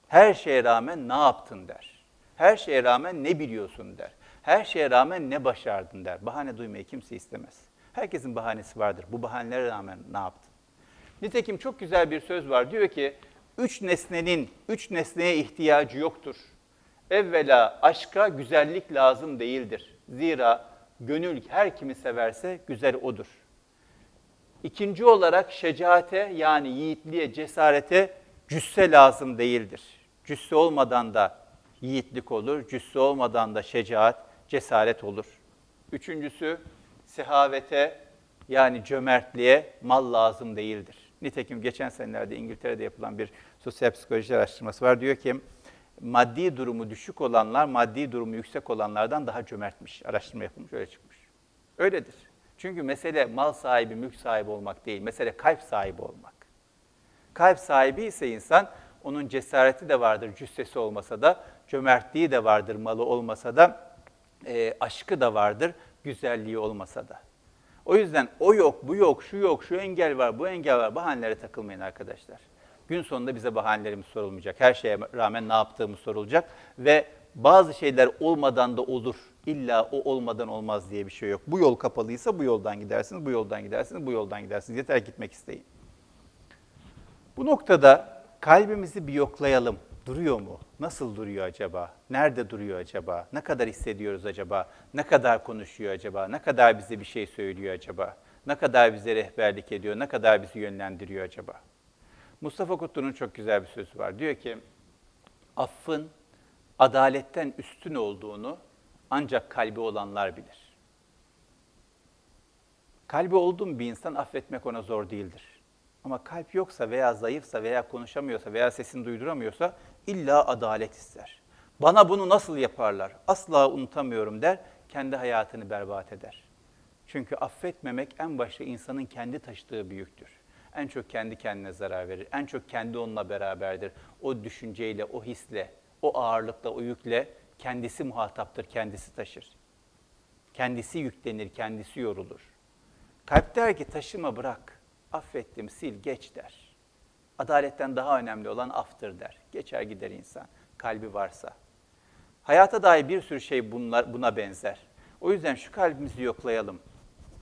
Her şeye rağmen ne yaptın der. Her şeye rağmen ne biliyorsun der. Her şeye rağmen ne başardın der. Bahane duymayı kimse istemez. Herkesin bahanesi vardır. Bu bahanelere rağmen ne yaptın? Nitekim çok güzel bir söz var. Diyor ki, üç nesnenin, üç nesneye ihtiyacı yoktur. Evvela aşka güzellik lazım değildir. Zira gönül her kimi severse güzel odur. İkinci olarak şecaate yani yiğitliğe, cesarete cüsse lazım değildir. Cüsse olmadan da yiğitlik olur, cüsse olmadan da şecaat, cesaret olur. Üçüncüsü sehavete yani cömertliğe mal lazım değildir. Nitekim geçen senelerde İngiltere'de yapılan bir sosyal psikoloji araştırması var. Diyor ki maddi durumu düşük olanlar maddi durumu yüksek olanlardan daha cömertmiş. Araştırma yapılmış öyle çıkmış. Öyledir. Çünkü mesele mal sahibi, mülk sahibi olmak değil. Mesele kalp sahibi olmak. Kalp sahibi ise insan onun cesareti de vardır cüssesi olmasa da, cömertliği de vardır malı olmasa da, e, aşkı da vardır güzelliği olmasa da. O yüzden o yok, bu yok, şu yok, şu engel var, bu engel var. Bahanelere takılmayın arkadaşlar. Gün sonunda bize bahanelerimiz sorulmayacak. Her şeye rağmen ne yaptığımız sorulacak. Ve bazı şeyler olmadan da olur. İlla o olmadan olmaz diye bir şey yok. Bu yol kapalıysa bu yoldan gidersiniz, bu yoldan gidersiniz, bu yoldan gidersiniz. Yeter gitmek isteyin. Bu noktada kalbimizi bir yoklayalım. Duruyor mu? Nasıl duruyor acaba? Nerede duruyor acaba? Ne kadar hissediyoruz acaba? Ne kadar konuşuyor acaba? Ne kadar bize bir şey söylüyor acaba? Ne kadar bize rehberlik ediyor? Ne kadar bizi yönlendiriyor acaba? Mustafa Kutlu'nun çok güzel bir sözü var. Diyor ki, affın adaletten üstün olduğunu ancak kalbi olanlar bilir. Kalbi olduğum bir insan affetmek ona zor değildir. Ama kalp yoksa veya zayıfsa veya konuşamıyorsa veya sesini duyduramıyorsa illa adalet ister. Bana bunu nasıl yaparlar? Asla unutamıyorum der, kendi hayatını berbat eder. Çünkü affetmemek en başta insanın kendi taşıdığı büyüktür. En çok kendi kendine zarar verir. En çok kendi onunla beraberdir. O düşünceyle, o hisle, o ağırlıkla, o yükle kendisi muhataptır, kendisi taşır. Kendisi yüklenir, kendisi yorulur. Kalp der ki taşıma bırak, affettim, sil, geç der. Adaletten daha önemli olan aftır der. Geçer gider insan, kalbi varsa. Hayata dair bir sürü şey bunlar, buna benzer. O yüzden şu kalbimizi yoklayalım.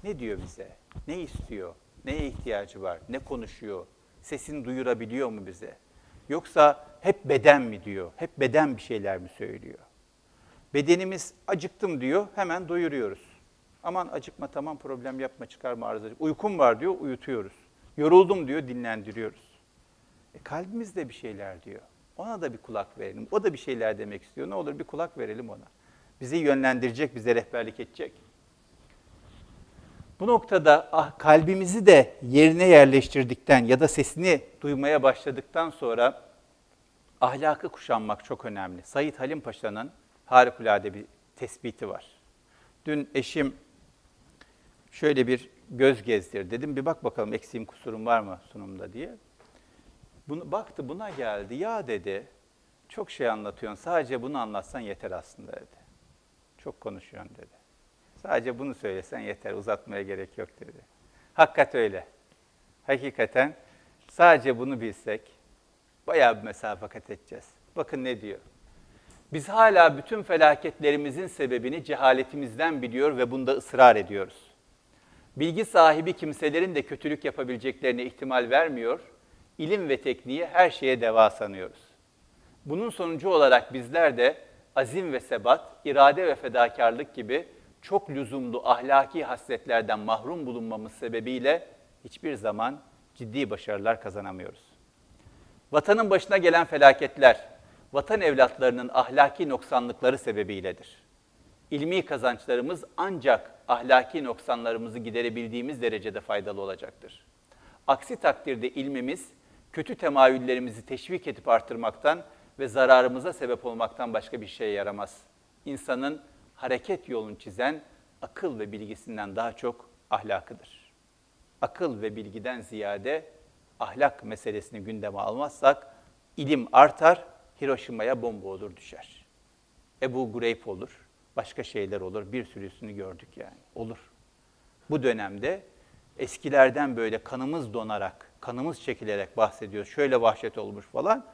Ne diyor bize? Ne istiyor? Neye ihtiyacı var? Ne konuşuyor? Sesini duyurabiliyor mu bize? Yoksa hep beden mi diyor? Hep beden bir şeyler mi söylüyor? Bedenimiz acıktım diyor, hemen doyuruyoruz. Aman acıkma tamam problem yapma çıkarma arıza. Uykum var diyor, uyutuyoruz. Yoruldum diyor, dinlendiriyoruz. E, kalbimiz de bir şeyler diyor. Ona da bir kulak verelim. O da bir şeyler demek istiyor. Ne olur bir kulak verelim ona. Bizi yönlendirecek, bize rehberlik edecek. Bu noktada ah, kalbimizi de yerine yerleştirdikten ya da sesini duymaya başladıktan sonra ahlakı kuşanmak çok önemli. Said Halim Paşa'nın harikulade bir tespiti var. Dün eşim şöyle bir göz gezdir dedim. Bir bak bakalım eksiğim kusurum var mı sunumda diye. Bunu, baktı buna geldi. Ya dedi çok şey anlatıyorsun. Sadece bunu anlatsan yeter aslında dedi. Çok konuşuyorsun dedi. Sadece bunu söylesen yeter. Uzatmaya gerek yok dedi. Hakikat öyle. Hakikaten sadece bunu bilsek bayağı bir mesafe kat edeceğiz. Bakın ne diyor. Biz hala bütün felaketlerimizin sebebini cehaletimizden biliyor ve bunda ısrar ediyoruz. Bilgi sahibi kimselerin de kötülük yapabileceklerine ihtimal vermiyor, ilim ve tekniği her şeye deva sanıyoruz. Bunun sonucu olarak bizler de azim ve sebat, irade ve fedakarlık gibi çok lüzumlu ahlaki hasletlerden mahrum bulunmamız sebebiyle hiçbir zaman ciddi başarılar kazanamıyoruz. Vatanın başına gelen felaketler, vatan evlatlarının ahlaki noksanlıkları sebebiyledir. İlmi kazançlarımız ancak ahlaki noksanlarımızı giderebildiğimiz derecede faydalı olacaktır. Aksi takdirde ilmimiz kötü temayüllerimizi teşvik edip artırmaktan ve zararımıza sebep olmaktan başka bir şeye yaramaz. İnsanın hareket yolunu çizen akıl ve bilgisinden daha çok ahlakıdır. Akıl ve bilgiden ziyade ahlak meselesini gündeme almazsak ilim artar, Hiroşima'ya bomba olur düşer. Ebu Gureyf olur, başka şeyler olur, bir sürüsünü gördük yani, olur. Bu dönemde eskilerden böyle kanımız donarak, kanımız çekilerek bahsediyoruz. Şöyle vahşet olmuş falan.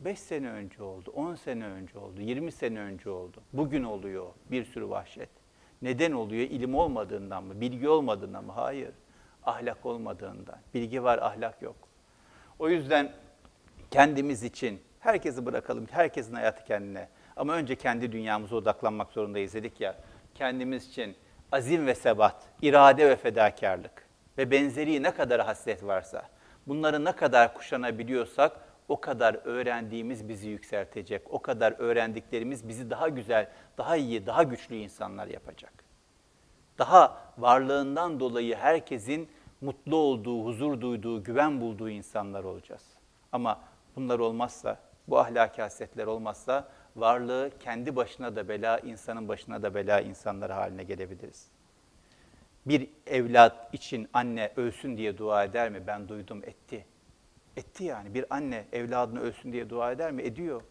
5 sene önce oldu, 10 sene önce oldu, 20 sene önce oldu. Bugün oluyor bir sürü vahşet. Neden oluyor? İlim olmadığından mı? Bilgi olmadığından mı? Hayır. Ahlak olmadığından. Bilgi var, ahlak yok. O yüzden kendimiz için herkesi bırakalım, herkesin hayatı kendine. Ama önce kendi dünyamıza odaklanmak zorundayız dedik ya. Kendimiz için azim ve sebat, irade ve fedakarlık ve benzeri ne kadar hasret varsa, bunları ne kadar kuşanabiliyorsak o kadar öğrendiğimiz bizi yükseltecek. O kadar öğrendiklerimiz bizi daha güzel, daha iyi, daha güçlü insanlar yapacak. Daha varlığından dolayı herkesin mutlu olduğu, huzur duyduğu, güven bulduğu insanlar olacağız. Ama bunlar olmazsa, bu ahlaki hasletler olmazsa varlığı kendi başına da bela, insanın başına da bela insanlar haline gelebiliriz. Bir evlat için anne ölsün diye dua eder mi? Ben duydum etti. Etti yani. Bir anne evladını ölsün diye dua eder mi? Ediyor.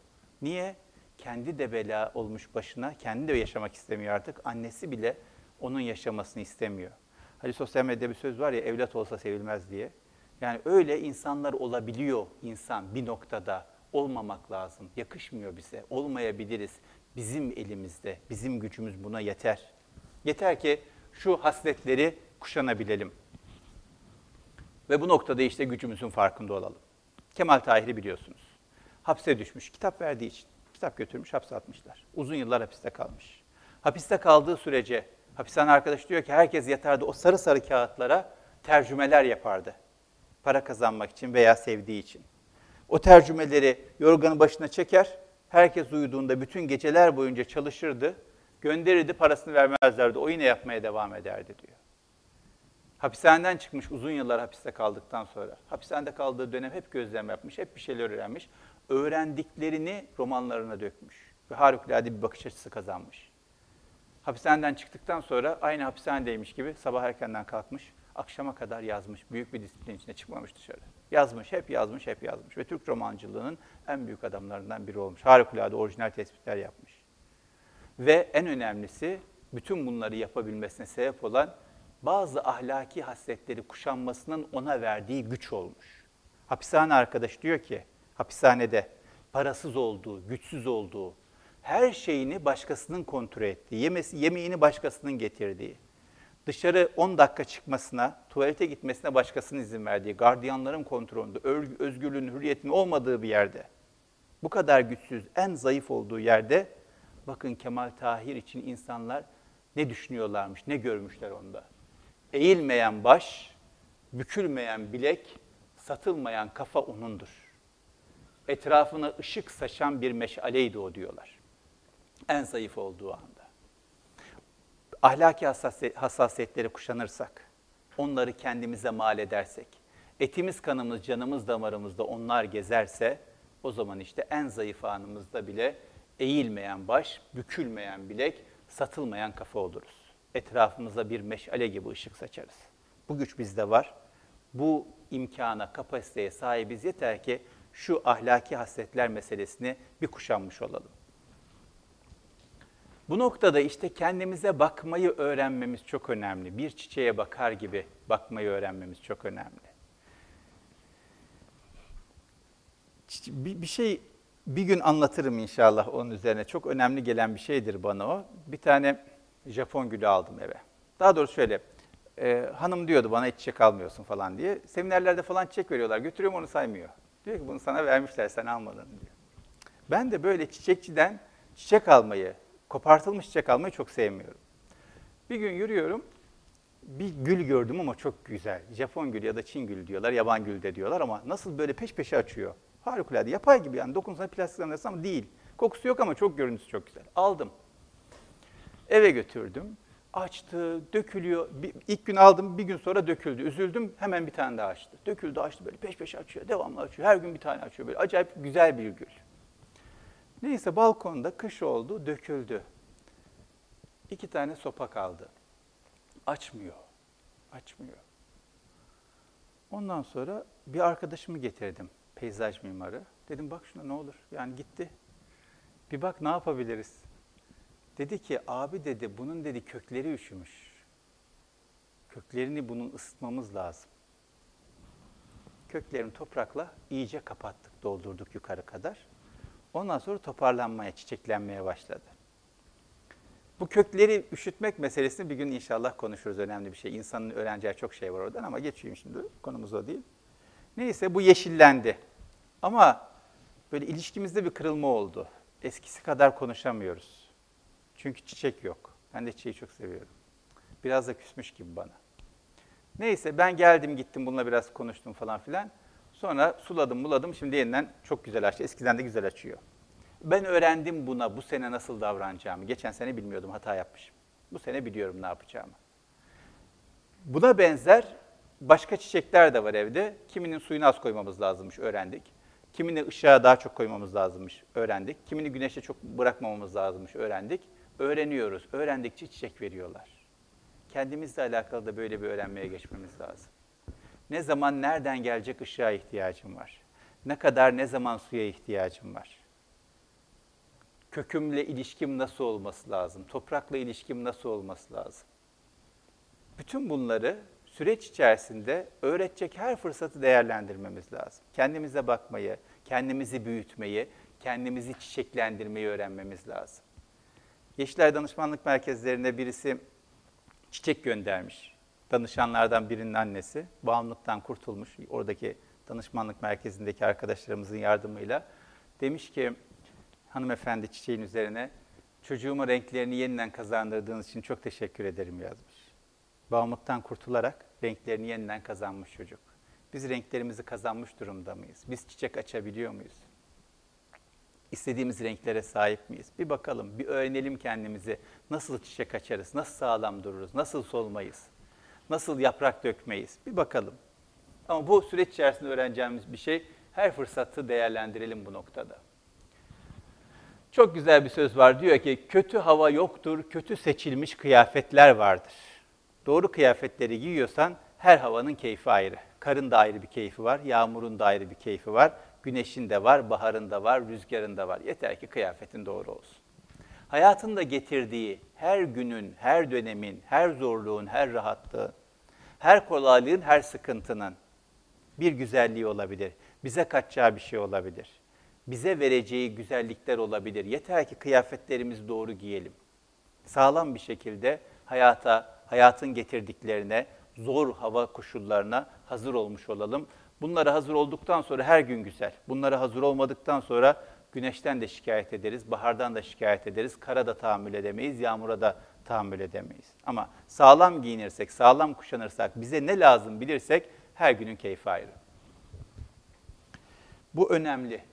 Niye? Kendi de bela olmuş başına, kendi de yaşamak istemiyor artık. Annesi bile onun yaşamasını istemiyor. Hani sosyal medyada bir söz var ya, evlat olsa sevilmez diye. Yani öyle insanlar olabiliyor insan bir noktada. Olmamak lazım. Yakışmıyor bize. Olmayabiliriz. Bizim elimizde, bizim gücümüz buna yeter. Yeter ki şu hasletleri kuşanabilelim. Ve bu noktada işte gücümüzün farkında olalım. Kemal Tahir'i biliyorsunuz. Hapse düşmüş, kitap verdiği için. Kitap götürmüş, hapse atmışlar. Uzun yıllar hapiste kalmış. Hapiste kaldığı sürece, hapishane arkadaş diyor ki herkes yatardı o sarı sarı kağıtlara tercümeler yapardı. Para kazanmak için veya sevdiği için. O tercümeleri yorganın başına çeker, herkes uyuduğunda bütün geceler boyunca çalışırdı, gönderirdi, parasını vermezlerdi. O yine yapmaya devam ederdi diyor. Hapishaneden çıkmış uzun yıllar hapiste kaldıktan sonra. Hapishanede kaldığı dönem hep gözlem yapmış, hep bir şeyler öğrenmiş. Öğrendiklerini romanlarına dökmüş ve harikulade bir bakış açısı kazanmış. Hapishaneden çıktıktan sonra aynı hapishanedeymiş gibi sabah erkenden kalkmış, akşama kadar yazmış. Büyük bir disiplin içinde çıkmamış dışarı. Yazmış, hep yazmış, hep yazmış. Ve Türk romancılığının en büyük adamlarından biri olmuş. Harikulade orijinal tespitler yapmış. Ve en önemlisi bütün bunları yapabilmesine sebep olan bazı ahlaki hasletleri kuşanmasının ona verdiği güç olmuş. Hapishane arkadaş diyor ki, hapishanede parasız olduğu, güçsüz olduğu, her şeyini başkasının kontrol ettiği, yemesi, yemeğini başkasının getirdiği, dışarı 10 dakika çıkmasına, tuvalete gitmesine başkasının izin verdiği, gardiyanların kontrolünde, özgürlüğün, hürriyetin olmadığı bir yerde, bu kadar güçsüz, en zayıf olduğu yerde, bakın Kemal Tahir için insanlar ne düşünüyorlarmış, ne görmüşler onda. Eğilmeyen baş, bükülmeyen bilek, satılmayan kafa onundur. Etrafına ışık saçan bir meşaleydi o diyorlar. En zayıf olduğu anda. Ahlaki hassasiyetleri kuşanırsak, onları kendimize mal edersek, etimiz kanımız, canımız damarımızda onlar gezerse, o zaman işte en zayıf anımızda bile eğilmeyen baş, bükülmeyen bilek, satılmayan kafa oluruz. Etrafımıza bir meşale gibi ışık saçarız. Bu güç bizde var. Bu imkana, kapasiteye sahibiz yeter ki şu ahlaki hasletler meselesini bir kuşanmış olalım. Bu noktada işte kendimize bakmayı öğrenmemiz çok önemli. Bir çiçeğe bakar gibi bakmayı öğrenmemiz çok önemli. Bir, şey bir gün anlatırım inşallah onun üzerine. Çok önemli gelen bir şeydir bana o. Bir tane Japon gülü aldım eve. Daha doğrusu şöyle, e, hanım diyordu bana hiç çiçek almıyorsun falan diye. Seminerlerde falan çiçek veriyorlar. Götürüyorum onu saymıyor. Diyor ki bunu sana vermişler sen almadın diyor. Ben de böyle çiçekçiden çiçek almayı, kopartılmış çiçek almayı çok sevmiyorum. Bir gün yürüyorum, bir gül gördüm ama çok güzel. Japon gülü ya da Çin gülü diyorlar, yaban gülü de diyorlar ama nasıl böyle peş peşe açıyor. Harikulade, yapay gibi yani dokunsan plastik zannedersin ama değil. Kokusu yok ama çok görüntüsü çok güzel. Aldım. Eve götürdüm. Açtı, dökülüyor. Bir, ilk gün aldım, bir gün sonra döküldü. Üzüldüm, hemen bir tane daha açtı. Döküldü, açtı böyle peş peşe açıyor, devamlı açıyor. Her gün bir tane açıyor böyle. Acayip güzel bir gül. Neyse balkonda kış oldu, döküldü. İki tane sopa kaldı. Açmıyor, açmıyor. Ondan sonra bir arkadaşımı getirdim, peyzaj mimarı. Dedim bak şuna ne olur, yani gitti. Bir bak ne yapabiliriz? Dedi ki abi dedi bunun dedi kökleri üşümüş. Köklerini bunun ısıtmamız lazım. Köklerini toprakla iyice kapattık, doldurduk yukarı kadar. Ondan sonra toparlanmaya, çiçeklenmeye başladı. Bu kökleri üşütmek meselesini bir gün inşallah konuşuruz. Önemli bir şey. İnsanın öğreneceği çok şey var oradan ama geçeyim şimdi. Konumuz o değil. Neyse bu yeşillendi. Ama böyle ilişkimizde bir kırılma oldu. Eskisi kadar konuşamıyoruz. Çünkü çiçek yok. Ben de çiçeği çok seviyorum. Biraz da küsmüş gibi bana. Neyse ben geldim gittim bununla biraz konuştum falan filan. Sonra suladım buladım şimdi yeniden çok güzel açtı. Eskiden de güzel açıyor. Ben öğrendim buna bu sene nasıl davranacağımı. Geçen sene bilmiyordum hata yapmışım. Bu sene biliyorum ne yapacağımı. Buna benzer başka çiçekler de var evde. Kiminin suyunu az koymamız lazımmış öğrendik. Kimini ışığa daha çok koymamız lazımmış öğrendik. Kimini güneşe çok bırakmamamız lazımmış öğrendik. Öğreniyoruz. Öğrendikçe çiçek veriyorlar. Kendimizle alakalı da böyle bir öğrenmeye geçmemiz lazım. Ne zaman nereden gelecek ışığa ihtiyacım var? Ne kadar ne zaman suya ihtiyacım var? Kökümle ilişkim nasıl olması lazım? Toprakla ilişkim nasıl olması lazım? Bütün bunları süreç içerisinde öğretecek her fırsatı değerlendirmemiz lazım. Kendimize bakmayı, kendimizi büyütmeyi, kendimizi çiçeklendirmeyi öğrenmemiz lazım. Yeşiller Danışmanlık Merkezlerine birisi çiçek göndermiş danışanlardan birinin annesi bağımlılıktan kurtulmuş. Oradaki danışmanlık merkezindeki arkadaşlarımızın yardımıyla demiş ki hanımefendi çiçeğin üzerine çocuğuma renklerini yeniden kazandırdığınız için çok teşekkür ederim yazmış. Bağımlılıktan kurtularak renklerini yeniden kazanmış çocuk. Biz renklerimizi kazanmış durumda mıyız? Biz çiçek açabiliyor muyuz? İstediğimiz renklere sahip miyiz? Bir bakalım, bir öğrenelim kendimizi. Nasıl çiçek açarız, nasıl sağlam dururuz, nasıl solmayız? Nasıl yaprak dökmeyiz? Bir bakalım. Ama bu süreç içerisinde öğreneceğimiz bir şey. Her fırsatı değerlendirelim bu noktada. Çok güzel bir söz var. Diyor ki kötü hava yoktur, kötü seçilmiş kıyafetler vardır. Doğru kıyafetleri giyiyorsan her havanın keyfi ayrı. Karın da ayrı bir keyfi var, yağmurun da ayrı bir keyfi var, güneşin de var, baharın da var, rüzgarın da var. Yeter ki kıyafetin doğru olsun. Hayatın da getirdiği her günün, her dönemin, her zorluğun, her rahatlığın her kolaylığın, her sıkıntının Bir güzelliği olabilir. Bize kaçacağı bir şey olabilir. Bize vereceği güzellikler olabilir. Yeter ki kıyafetlerimizi doğru giyelim. Sağlam bir şekilde hayata, hayatın getirdiklerine, zor hava koşullarına hazır olmuş olalım. Bunlara hazır olduktan sonra her gün güzel. Bunlara hazır olmadıktan sonra güneşten de şikayet ederiz, bahardan da şikayet ederiz, kara da tahammül edemeyiz, yağmura da tahammül edemeyiz. Ama sağlam giyinirsek, sağlam kuşanırsak, bize ne lazım bilirsek her günün keyfi ayrı. Bu önemli.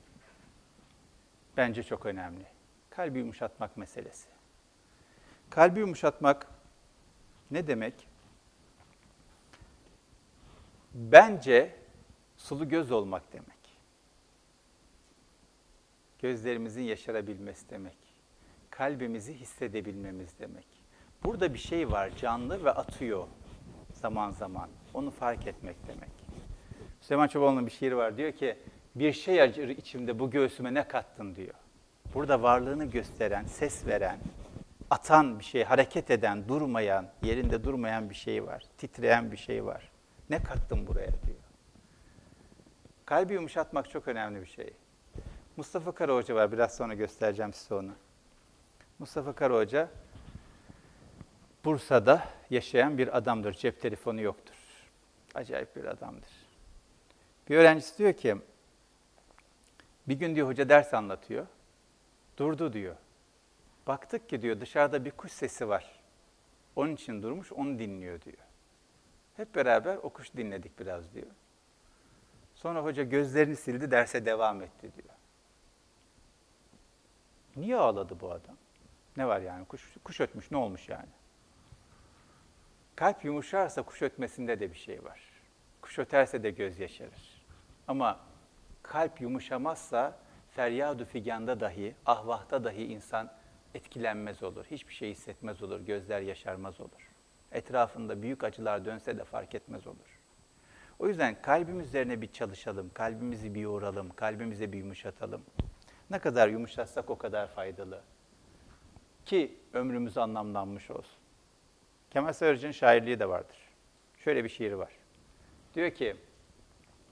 Bence çok önemli. Kalbi yumuşatmak meselesi. Kalbi yumuşatmak ne demek? Bence sulu göz olmak demek. Gözlerimizin yaşarabilmesi demek. Kalbimizi hissedebilmemiz demek. Burada bir şey var, canlı ve atıyor zaman zaman. Onu fark etmek demek. Süleyman Çobanlı'nın bir şiiri var. Diyor ki, bir şey acır içimde bu göğsüme ne kattın diyor. Burada varlığını gösteren, ses veren, atan bir şey, hareket eden, durmayan, yerinde durmayan bir şey var. Titreyen bir şey var. Ne kattın buraya diyor. Kalbi yumuşatmak çok önemli bir şey. Mustafa Kara Hoca var. Biraz sonra göstereceğim size onu. Mustafa Kara Hoca Bursa'da yaşayan bir adamdır. Cep telefonu yoktur. Acayip bir adamdır. Bir öğrencisi diyor ki, bir gün diyor hoca ders anlatıyor. Durdu diyor. Baktık ki diyor dışarıda bir kuş sesi var. Onun için durmuş, onu dinliyor diyor. Hep beraber o kuş dinledik biraz diyor. Sonra hoca gözlerini sildi, derse devam etti diyor. Niye ağladı bu adam? Ne var yani? Kuş, kuş ötmüş, ne olmuş yani? Kalp yumuşarsa kuş ötmesinde de bir şey var. Kuş öterse de göz yaşarır. Ama kalp yumuşamazsa feryadu figanda dahi, ahvahta dahi insan etkilenmez olur. Hiçbir şey hissetmez olur, gözler yaşarmaz olur. Etrafında büyük acılar dönse de fark etmez olur. O yüzden kalbimiz üzerine bir çalışalım, kalbimizi bir yoğuralım, kalbimizi bir yumuşatalım. Ne kadar yumuşatsak o kadar faydalı. Ki ömrümüz anlamlanmış olsun. Kemal Sığırcı'nın şairliği de vardır. Şöyle bir şiiri var. Diyor ki,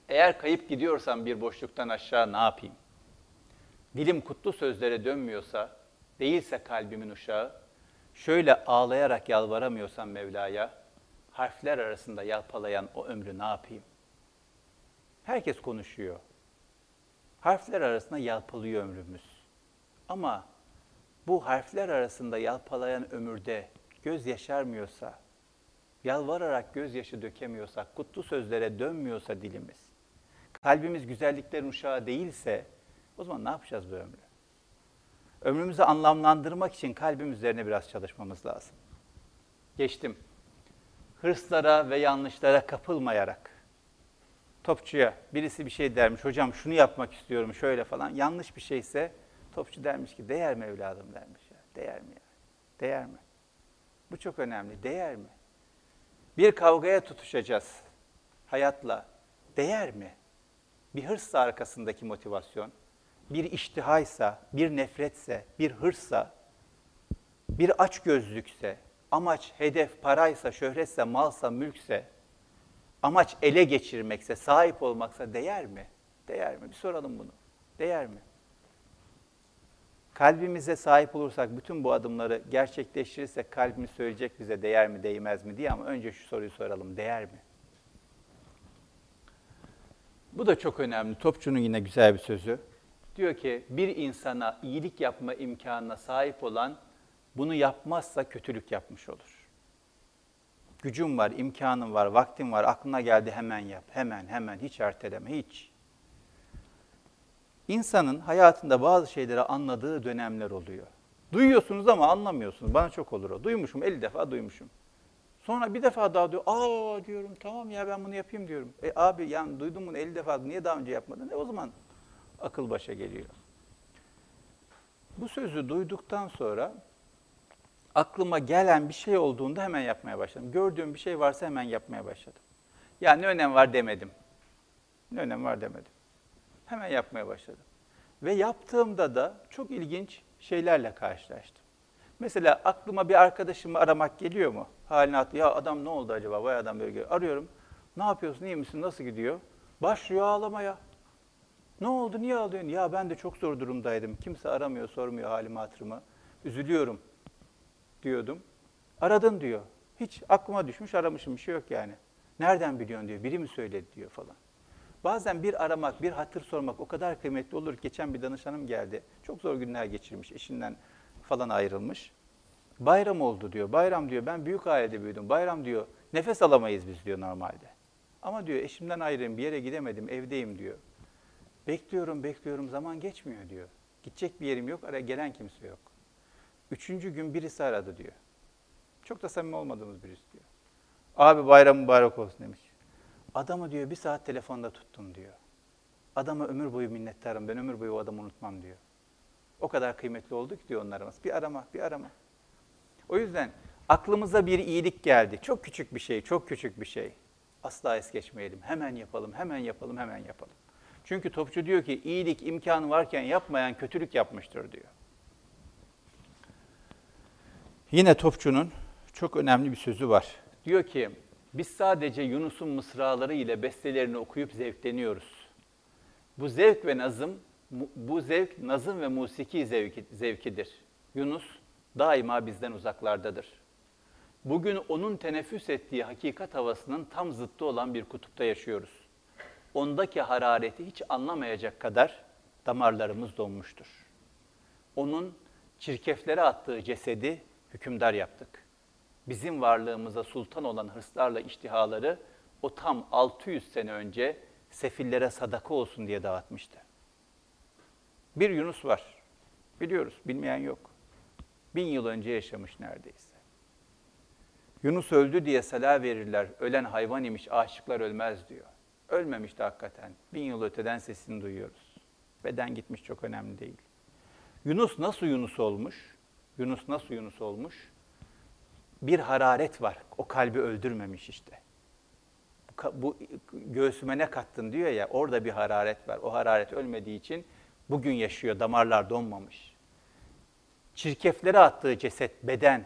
eğer kayıp gidiyorsam bir boşluktan aşağı ne yapayım? Dilim kutlu sözlere dönmüyorsa, değilse kalbimin uşağı, şöyle ağlayarak yalvaramıyorsam Mevla'ya, harfler arasında yalpalayan o ömrü ne yapayım? Herkes konuşuyor. Harfler arasında yalpalıyor ömrümüz. Ama bu harfler arasında yalpalayan ömürde göz yaşarmıyorsa, yalvararak gözyaşı dökemiyorsak, kutlu sözlere dönmüyorsa dilimiz, kalbimiz güzelliklerin uşağı değilse, o zaman ne yapacağız bu ömrü? Ömrümüzü anlamlandırmak için kalbimiz üzerine biraz çalışmamız lazım. Geçtim. Hırslara ve yanlışlara kapılmayarak, topçuya birisi bir şey dermiş, hocam şunu yapmak istiyorum şöyle falan, yanlış bir şeyse topçu dermiş ki değer mi evladım dermiş ya, değer mi ya, değer mi? Bu çok önemli. Değer mi? Bir kavgaya tutuşacağız hayatla. Değer mi? Bir hırsla arkasındaki motivasyon, bir iştihaysa, bir nefretse, bir hırsa, bir açgözlükse, amaç, hedef, paraysa, şöhretse, malsa, mülkse, amaç ele geçirmekse, sahip olmaksa değer mi? Değer mi? Bir soralım bunu. Değer mi? Kalbimize sahip olursak, bütün bu adımları gerçekleştirirsek kalbimiz söyleyecek bize değer mi, değmez mi diye ama önce şu soruyu soralım, değer mi? Bu da çok önemli. Topçu'nun yine güzel bir sözü. Diyor ki, bir insana iyilik yapma imkanına sahip olan, bunu yapmazsa kötülük yapmış olur. Gücün var, imkanın var, vaktin var, aklına geldi hemen yap, hemen, hemen, hiç erteleme, hiç. İnsanın hayatında bazı şeyleri anladığı dönemler oluyor. Duyuyorsunuz ama anlamıyorsunuz. Bana çok olur o. Duymuşum, 50 defa duymuşum. Sonra bir defa daha diyor, aa diyorum tamam ya ben bunu yapayım diyorum. E abi yani duydum bunu 50 defa niye daha önce yapmadın? E o zaman akıl başa geliyor. Bu sözü duyduktan sonra aklıma gelen bir şey olduğunda hemen yapmaya başladım. Gördüğüm bir şey varsa hemen yapmaya başladım. Yani ne önem var demedim. Ne önem var demedim. Hemen yapmaya başladım. Ve yaptığımda da çok ilginç şeylerle karşılaştım. Mesela aklıma bir arkadaşımı aramak geliyor mu? Haline attı. Ya adam ne oldu acaba? Vay adam böyle geliyor. Arıyorum. Ne yapıyorsun? İyi misin? Nasıl gidiyor? Başlıyor ağlamaya. Ne oldu, niye ağlıyorsun? Ya ben de çok zor durumdaydım. Kimse aramıyor, sormuyor halimi hatırımı. Üzülüyorum diyordum. Aradın diyor. Hiç aklıma düşmüş aramışım bir şey yok yani. Nereden biliyorsun diyor. Biri mi söyledi diyor falan. Bazen bir aramak, bir hatır sormak o kadar kıymetli olur. Geçen bir danışanım geldi. Çok zor günler geçirmiş. Eşinden falan ayrılmış. Bayram oldu diyor. Bayram diyor ben büyük ailede büyüdüm. Bayram diyor nefes alamayız biz diyor normalde. Ama diyor eşimden ayrıyım bir yere gidemedim evdeyim diyor. Bekliyorum bekliyorum zaman geçmiyor diyor. Gidecek bir yerim yok araya gelen kimse yok. Üçüncü gün birisi aradı diyor. Çok da samimi olmadığımız birisi diyor. Abi bayram mübarek olsun demiş. Adamı diyor bir saat telefonda tuttum diyor. Adama ömür boyu minnettarım. Ben ömür boyu o adamı unutmam diyor. O kadar kıymetli oldu ki diyor onlar aramız. Bir arama, bir arama. O yüzden aklımıza bir iyilik geldi. Çok küçük bir şey, çok küçük bir şey. Asla es geçmeyelim. Hemen yapalım, hemen yapalım, hemen yapalım. Çünkü topçu diyor ki iyilik imkanı varken yapmayan kötülük yapmıştır diyor. Yine topçunun çok önemli bir sözü var. Diyor ki biz sadece Yunus'un mısraları ile bestelerini okuyup zevkleniyoruz. Bu zevk ve nazım, bu zevk nazım ve musiki zevki, zevkidir. Yunus daima bizden uzaklardadır. Bugün onun teneffüs ettiği hakikat havasının tam zıttı olan bir kutupta yaşıyoruz. Ondaki harareti hiç anlamayacak kadar damarlarımız donmuştur. Onun çirkeflere attığı cesedi hükümdar yaptık. Bizim varlığımıza sultan olan hırslarla iştihaları o tam 600 sene önce sefillere sadaka olsun diye dağıtmıştı. Bir Yunus var. Biliyoruz, bilmeyen yok. Bin yıl önce yaşamış neredeyse. Yunus öldü diye sela verirler. Ölen hayvan imiş, aşıklar ölmez diyor. Ölmemişti hakikaten. Bin yıl öteden sesini duyuyoruz. Beden gitmiş çok önemli değil. Yunus nasıl Yunus olmuş? Yunus nasıl Yunus olmuş? Bir hararet var. O kalbi öldürmemiş işte. Bu, göğsüme ne kattın diyor ya, orada bir hararet var. O hararet ölmediği için bugün yaşıyor, damarlar donmamış. Çirkeflere attığı ceset, beden,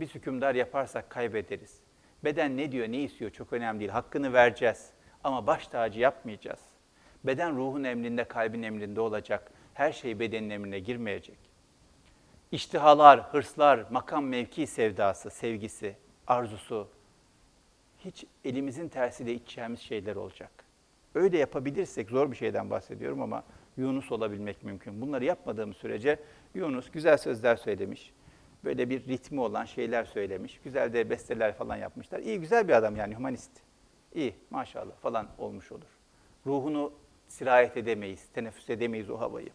biz hükümdar yaparsak kaybederiz. Beden ne diyor, ne istiyor çok önemli değil. Hakkını vereceğiz ama baş tacı yapmayacağız. Beden ruhun emrinde, kalbin emrinde olacak. Her şey bedenin emrine girmeyecek. İştihalar, hırslar, makam mevki sevdası, sevgisi, arzusu hiç elimizin tersiyle içeceğimiz şeyler olacak. Öyle yapabilirsek zor bir şeyden bahsediyorum ama Yunus olabilmek mümkün. Bunları yapmadığımız sürece Yunus güzel sözler söylemiş. Böyle bir ritmi olan şeyler söylemiş. Güzel de besteler falan yapmışlar. İyi güzel bir adam yani humanist. İyi maşallah falan olmuş olur. Ruhunu sirayet edemeyiz, teneffüs edemeyiz o havayı.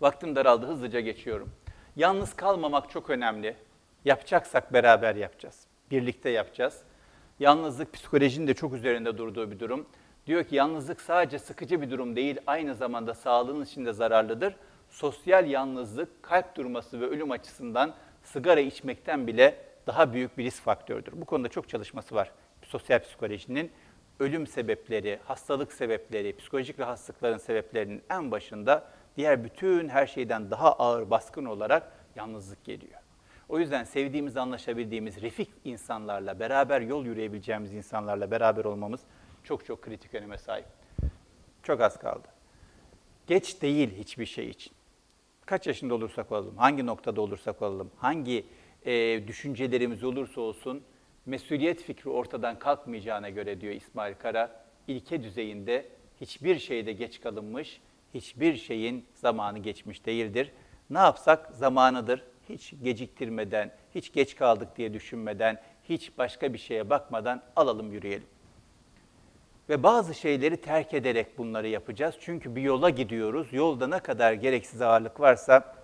Vaktim daraldı, hızlıca geçiyorum. Yalnız kalmamak çok önemli. Yapacaksak beraber yapacağız. Birlikte yapacağız. Yalnızlık psikolojinin de çok üzerinde durduğu bir durum. Diyor ki yalnızlık sadece sıkıcı bir durum değil, aynı zamanda sağlığın için de zararlıdır. Sosyal yalnızlık kalp durması ve ölüm açısından sigara içmekten bile daha büyük bir risk faktörüdür. Bu konuda çok çalışması var sosyal psikolojinin. Ölüm sebepleri, hastalık sebepleri, psikolojik rahatsızlıkların sebeplerinin en başında diğer bütün her şeyden daha ağır baskın olarak yalnızlık geliyor. O yüzden sevdiğimiz, anlaşabildiğimiz refik insanlarla, beraber yol yürüyebileceğimiz insanlarla beraber olmamız çok çok kritik öneme sahip. Çok az kaldı. Geç değil hiçbir şey için. Kaç yaşında olursak olalım, hangi noktada olursak olalım, hangi e, düşüncelerimiz olursa olsun mesuliyet fikri ortadan kalkmayacağına göre diyor İsmail Kara, ilke düzeyinde hiçbir şeyde geç kalınmış, hiçbir şeyin zamanı geçmiş değildir. Ne yapsak zamanıdır. Hiç geciktirmeden, hiç geç kaldık diye düşünmeden, hiç başka bir şeye bakmadan alalım yürüyelim. Ve bazı şeyleri terk ederek bunları yapacağız. Çünkü bir yola gidiyoruz. Yolda ne kadar gereksiz ağırlık varsa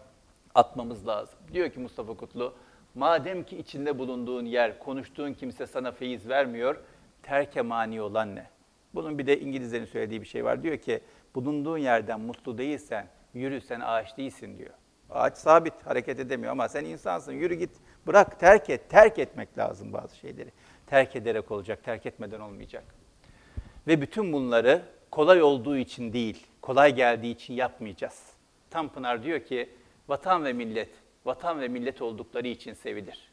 atmamız lazım. Diyor ki Mustafa Kutlu, madem ki içinde bulunduğun yer, konuştuğun kimse sana feyiz vermiyor, terke mani olan ne? Bunun bir de İngilizlerin söylediği bir şey var. Diyor ki, bulunduğun yerden mutlu değilsen, yürü sen ağaç değilsin diyor. Ağaç sabit, hareket edemiyor ama sen insansın, yürü git, bırak, terk et. Terk etmek lazım bazı şeyleri. Terk ederek olacak, terk etmeden olmayacak. Ve bütün bunları kolay olduğu için değil, kolay geldiği için yapmayacağız. Tanpınar diyor ki, vatan ve millet, vatan ve millet oldukları için sevilir.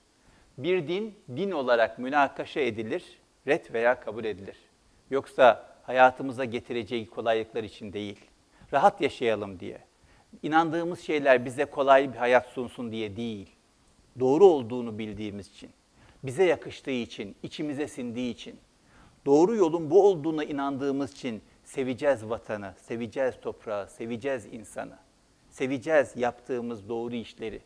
Bir din, din olarak münakaşa edilir, ret veya kabul edilir. Yoksa hayatımıza getireceği kolaylıklar için değil. Rahat yaşayalım diye. İnandığımız şeyler bize kolay bir hayat sunsun diye değil. Doğru olduğunu bildiğimiz için, bize yakıştığı için, içimize sindiği için, doğru yolun bu olduğuna inandığımız için seveceğiz vatanı, seveceğiz toprağı, seveceğiz insanı. Seveceğiz yaptığımız doğru işleri.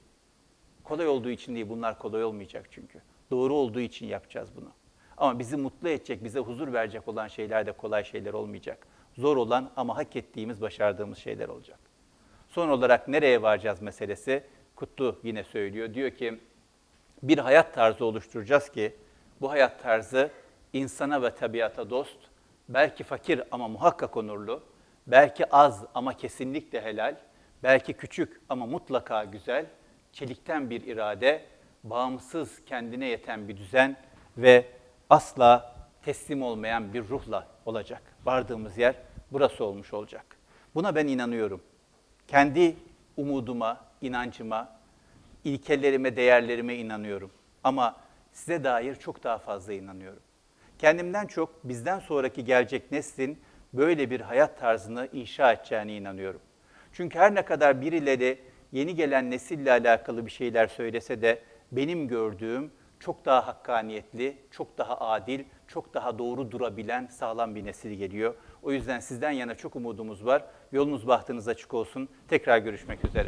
Kolay olduğu için değil, bunlar kolay olmayacak çünkü. Doğru olduğu için yapacağız bunu. Ama bizi mutlu edecek, bize huzur verecek olan şeyler de kolay şeyler olmayacak. Zor olan ama hak ettiğimiz, başardığımız şeyler olacak. Son olarak nereye varacağız meselesi Kutlu yine söylüyor. Diyor ki bir hayat tarzı oluşturacağız ki bu hayat tarzı insana ve tabiata dost, belki fakir ama muhakkak onurlu, belki az ama kesinlikle helal, belki küçük ama mutlaka güzel, çelikten bir irade, bağımsız kendine yeten bir düzen ve asla teslim olmayan bir ruhla olacak. Vardığımız yer burası olmuş olacak. Buna ben inanıyorum. Kendi umuduma, inancıma, ilkelerime, değerlerime inanıyorum. Ama size dair çok daha fazla inanıyorum. Kendimden çok bizden sonraki gelecek neslin böyle bir hayat tarzını inşa edeceğine inanıyorum. Çünkü her ne kadar birileri yeni gelen nesille alakalı bir şeyler söylese de benim gördüğüm çok daha hakkaniyetli, çok daha adil, çok daha doğru durabilen sağlam bir nesil geliyor. O yüzden sizden yana çok umudumuz var. Yolunuz bahtınız açık olsun. Tekrar görüşmek üzere.